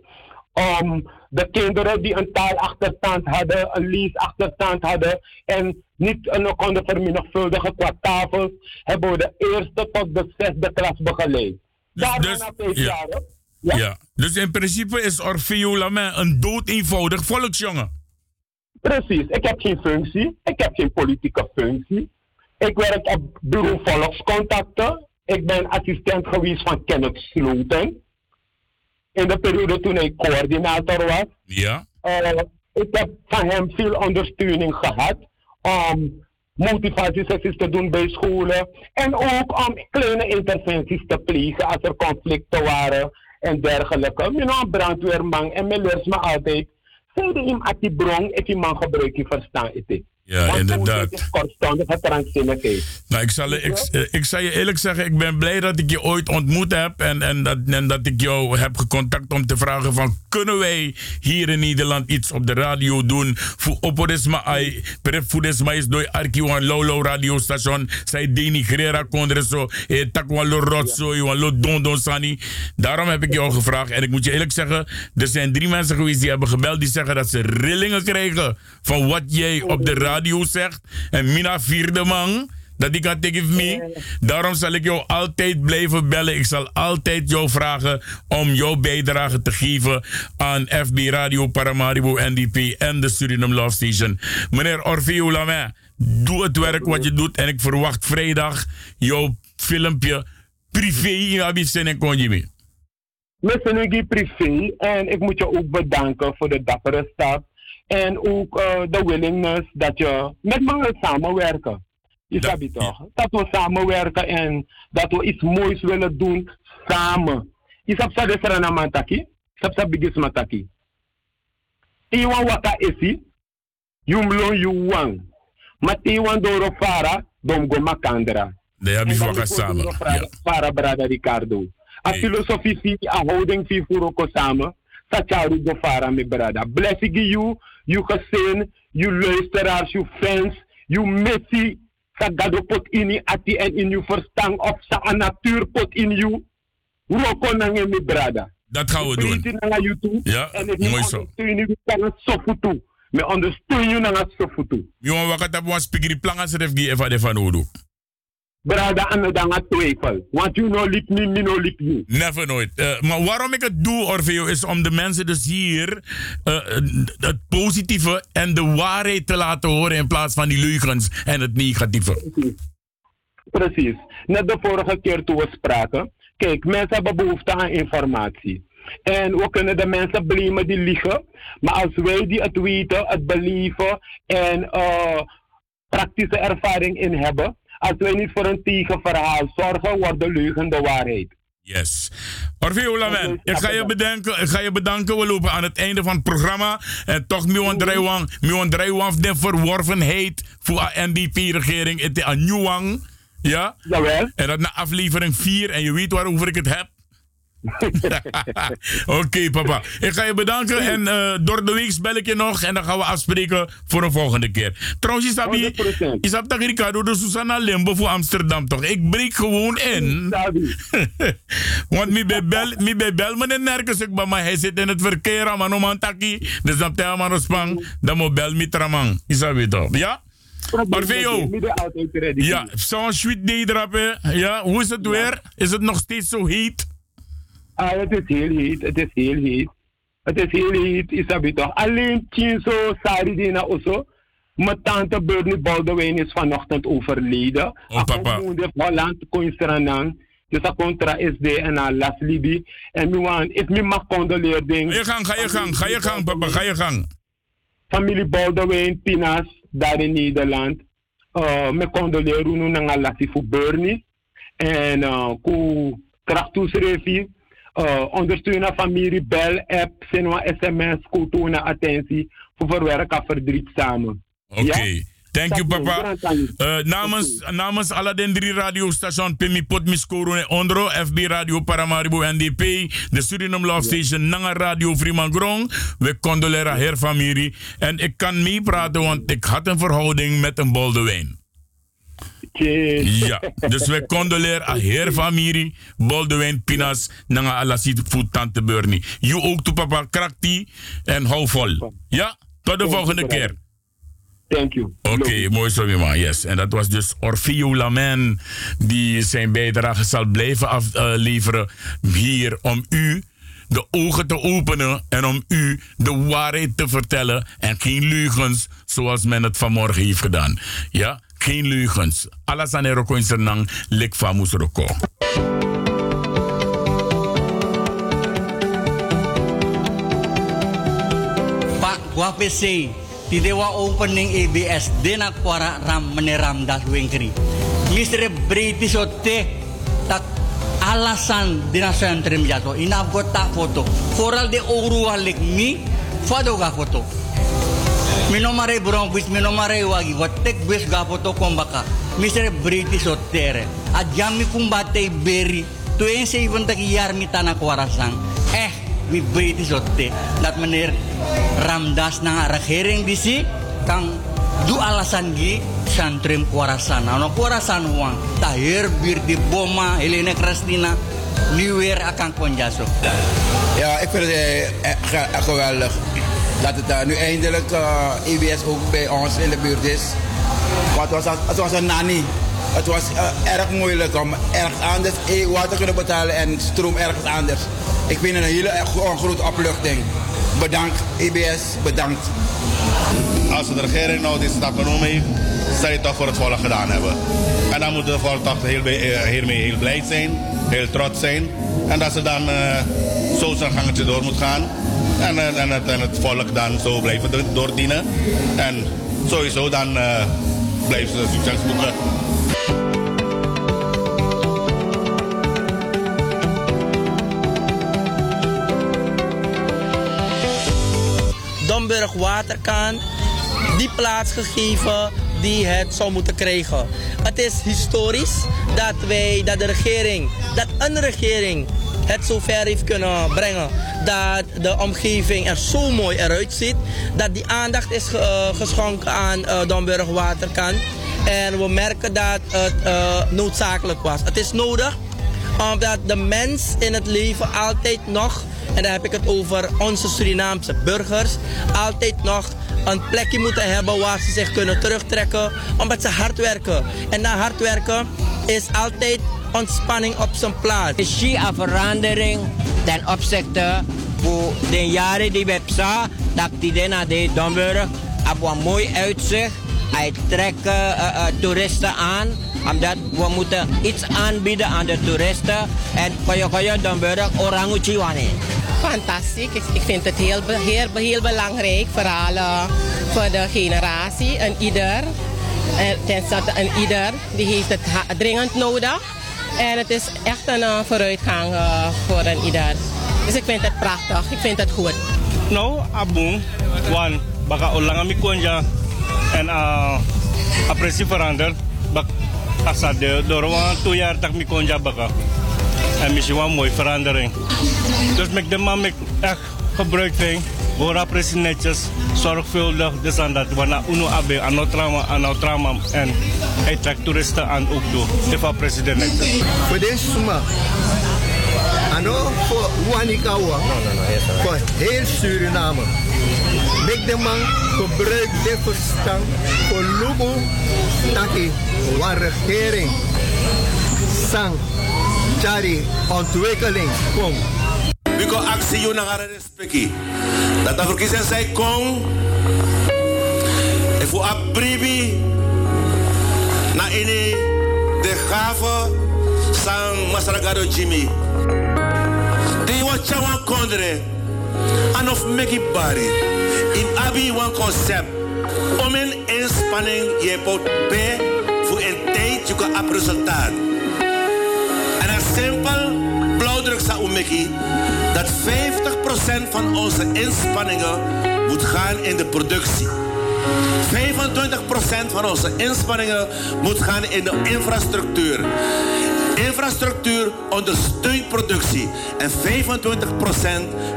Um, de kinderen die een taalachterstand hadden, een leesachterstand hadden en niet uh, konden vermenigvuldigen qua tafels, hebben we de eerste tot de zesde klas begeleid. Daarna dus- na vijf ja. jaar. Ja. Dus in principe is Orfeo Lamain een dood eenvoudig volksjongen. Precies, ik heb geen functie, ik heb geen politieke functie. Ik werk op bureau volkscontacten. Ik ben assistent geweest van Kenneth Sloten. In de periode toen hij coördinator was. Ja. Eh, ik heb van hem veel ondersteuning gehad om motivatiesessies te doen bij scholen. En ook om kleine interventies te plegen als er conflicten waren en dergelijke. You know, brandweerman. En men leert me altijd. Zeiden hem bron, ik die man gebruik je verstaan. Ja, inderdaad. Het is kortstondige krankzinnigheid. Nou, ik zal, ik, ik zal je eerlijk zeggen, ik ben blij dat ik je ooit ontmoet heb en, en, dat, en dat ik jou heb gecontact om te vragen van kunnen wij hier in Nederland iets op de radio doen? Voor oporisme ai prefudesma is door arki wan lolo radiostation zij denigrera kondreso e takwa lo rotso wan lo don don sani. Daarom heb ik jou gevraagd en ik moet je eerlijk zeggen er zijn drie mensen geweest die hebben gebeld die zeggen dat ze rillingen krijgen van wat jij op de radio zegt en mina vierde man dat die kan tegen me. Daarom zal ik jou altijd blijven bellen. Ik zal altijd jou vragen om jouw bijdrage te geven aan FB Radio Paramaribo NDP en de Suriname Love Station. Meneer Orfeo Lamain, doe het werk wat je doet en ik verwacht vrijdag jouw filmpje privé in Abidjan en Konjimi. Senegi privé. En ik moet je ook bedanken voor de dappere stap. En ook eh, de willingness dat je met me wilt samenwerken. Je snapt het toch? Dat we samenwerken en dat we iets moois willen doen samen. Je snapt dat is een mataki. Je snapt dat bigis mataki. Iwan waka esi. Yumlon yuwang. Maar Iwan doro fara. Dom go makandra. De gaan is het samen. fara- brada Ricardo. A filosofie fi, a houding fi ook samen. Sacharu go fara me brada. Blessing you, you gezin, you luisteraars, you fans, you missie. Sa gado pot ini ati en in you verstand of sa natuur pot in you. Roko nange me brada. Dat gaan we doen. YouTube. Ja, En ik mooi zo. ondersteun je naar het sofutu. Me ondersteun je naar het sofutu. Mi wan wakata wan spigiri planga seref gi efa de van. Brada, en dan gaat twijfel. Want you know lip me, me no lip you. Never nooit. Eh, maar waarom ik het doe, Orfeo, is om de mensen dus hier eh, het positieve en de waarheid te laten horen in plaats van die leugens en het negatieve. Precies. Net de vorige keer toen we spraken. Kijk, mensen hebben behoefte aan informatie. En we kunnen de mensen blamen die liegen. Maar als wij die het weten, het beleven en eh, praktische ervaring in hebben. Als wij niet voor een tegenverhaal zorgen, wordt de leugen de waarheid. Yes. Orfeo Lamen, ik ga je bedanken. Ik ga je bedanken. We lopen aan het einde van het programma. En toch, Miwan Drijwan, Miwan Drijwan, de verworvenheid voor de NDP-regering. Het is een nieuwang. Ja? Jawel. En dat na aflevering 4. En je weet waarover ik het heb. Oké, papa. Ik ga je bedanken. En eh, door de week bel ik je nog. En dan gaan we afspreken voor een volgende keer. Trouwens, Isabi, Isab tak Ricardo de Susanna Limbo voor Amsterdam toch? Ik breek gewoon in. Want mi bij bel, mi bij bel meneer Nerkens ik maar hij zit in het verkeer maar no man taki. Dus dan tel maar spang. Dan moet bel mi tramang. Isabi toch? Ja? Orfeo. Ja, zo'n sweet day hè. Ja, hoe is het weer? Is het nog steeds zo heet? Ah, het is heel heet. Het is heel heet. Het is heel heet, Isabi toch? Alleen Chinso Saridina Oso. Mijn tante Bernie Baldwin is vanochtend overleden. Oh, papa. de Holland Koinstranang. Dus dat contra SD en aan Las Libi. En nu aan, ik me mag condoleren. Ga je gang, ga je gang, ga je gang, papa, ga je gang. Familie Baldwin, Pinas, daar in Nederland. Uh, me condoleren nu naar Lassie voor Bernie. En uh, ku krachtus refi. Uh, ondersteunen familie, bel, app, senwa sms, kultuur attentie. Voor verwerken verdriet samen. Oké. Thank you, papa. Uh, namens, namens alle den drie radiostation Pimi Pot Miskoro Ondro, FB Radio Paramaribo NDP, de Suriname Love Station, Nanga Radio Fremangrom. We condoleren her familie. En ik kan mee praten, want ik had een verhouding met een Boldewijn. Ja, dus we condoleren aan heer familie, Boldewijn Pinas, nanga alasit voet tante Bernie. You ook to papa krakti en hou vol. Ja, tot de volgende keer. Thank you. Oké, mooi zo, man. Yes. En dat was dus Orfeo Lamen, die zijn bijdrage zal blijven afleveren hier om u de ogen te openen en om u de waarheid te vertellen en geen leugens zoals men het vanmorgen heeft gedaan. Ja, geen leugens. Alles aan eroko in zijn lik famus roko. Pak WPC di Dewa Opening EBS Dena Kwara Ram Meneram Das Wengkri. Mr. Briti Sote tak alasan dina sentrim jato ina tak foto. Foral de oru walik mi fado foto. Minomare burong bis minomare wagi watek bis ga foto kombaka. Mr. Briti Sotere. Adjami kumbate beri. 72 jaar mi tanah kwarasan. Eh, mi Briti Sote. Dat meneer Ramdas na regering di si kang du alasan gi santrim kuarasan. Ano kuarasan uang tahir bir di boma Helena Kristina Year akan konjaso. Ja, ik vind het eh, eh, geweldig dat het uh, nu eindelijk uh, EBS ook bij ons in de buurt is. Want het was, het was een nanny. Het was uh, erg moeilijk om ergens anders water te kunnen betalen en stroom ergens anders. Ik vind het een hele grote opluchting. Bedankt EBS, bedankt. Als de regering nou die stap genomen heeft, zal je toch voor het volk gedaan hebben. En dan moeten de volk toch heel, hiermee heel blij zijn, heel trots zijn. En dat ze dan zo zijn gangetje door moet gaan. En, en, en, het, en het volk dan zo blijven doordienen. En sowieso dan uh, blijven ze succes boeken. Domburg Waterkant die plaats gegeven die het zou moeten krijgen. Het is historisch dat wij, dat de regering, dat een regering het zover heeft kunnen brengen dat de omgeving er zo mooi eruit ziet. Dat die aandacht is uh, geschonken aan uh, Domburg Waterkant. En we merken dat het uh, noodzakelijk was. Het is nodig omdat de mens in het leven altijd nog, en daar heb ik het over onze Surinaamse burgers, altijd nog een plekje moeten hebben waar ze zich kunnen terugtrekken, omdat ze hard werken. En na hard werken is altijd ontspanning op zijn plaats. Ik zie een verandering ten opzichte van de jaren die we hebben dat die naar de Domburg op een mooi uitzicht. Hij trekt uh, uh, toeristen aan, omdat we moeten iets aanbieden aan de toeristen. En koyo koyo Domburg oranguchi wane. Fantastisch. Ik, ik vind het heel, heel, heel belangrijk, vooral uh, voor de generatie en ieder. En tenslotte een ieder die heeft het dringend nodig. En het is echt een uh, vooruitgang uh, voor een ieder. Dus ik vind het prachtig, ik vind het goed. Nou, abong, wan, baka ulang ami konja en uh, apprecie veranderd. Bak asa de door twee jaar tak konja baka. En misschien wel een mooie verandering. Dus met de man echt gebruik van Bora precies netjes, zorgvuldig, dus aan dat. Want uno abe, aan trauma, aan trauma. En hij trekt toeristen aan ook toe. De president netjes. Voor deze suma. Ano, voor Wanikawa. Voor heel Suriname. Mek de man gebruik de verstand voor Lubu. Taki, waar regering. Sang, Chari, ontwikkeling. Kom. Wiko actie you naar respecti. Dat verkiezingen zij kon. En voor apribi. Na ini de gave sang Masaragado Jimmy. Die wat chawan kondre. En of meki bari. In abi one concept. Om een inspanning je pot be voor een tijd je resultaat. En een simpel blauwdruk sa umeki dat 50% van onze inspanningen moet gaan in de productie. 25% van onze inspanningen moet gaan in de infrastructuur. Infrastructuur ondersteunt productie. En 25%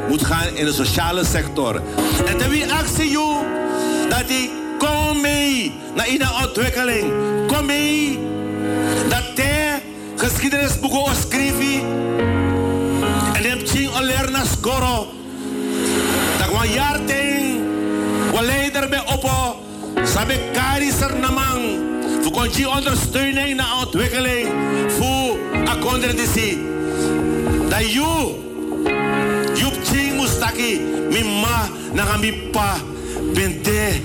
moet gaan in de sociale sector. En dan wie actie dat die kom mee naar iedere ontwikkeling. Kom mee te geschiedenisboeken oskrivi. Ching olerna skoro. Dat wan jaar ting. Wa leider be oppo. Sabe kari ser namang. Voor kon ondersteuning naar ontwikkeling. Voor akonder disi. Dat you. Yup ching mustaki. Mi ma na mi pa. Bente.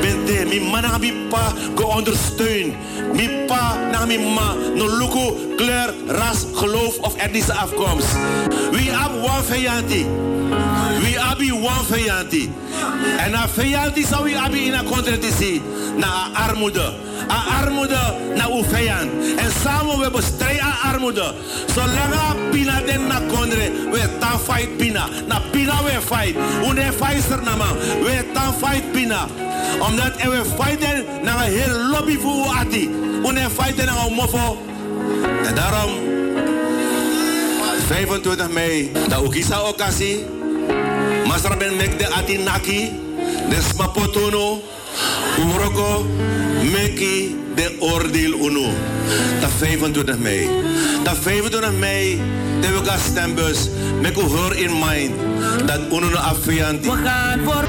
Bente. Mi ma na mi pa. Go ondersteun. Mi pa na mi ma. No luku, kleur, ras, geloof of etnische afkomst. We have one vijanti. We abi one vijanti. En na vijanti zou we abi in een contradictie. Na armoede. A armoede na uw vijand. En samen we bestrijden armoede. Zolang pina den na kondre, we tan fight pina. Na pina we fight. Une fighter na man. We tan fight pina. Omdat we fighten na een heel lobby voor u ati. Une fighten na een mofo. En daarom 25 mei, da ukisa okasi. Masra ben mek de ati naki. De smapotono. Uroko meki de oordeel uno. Dat 25 mei. Dat 25 mei, de we gaan stembus. Met u in mind. Dat uno afvianti. We gaan voor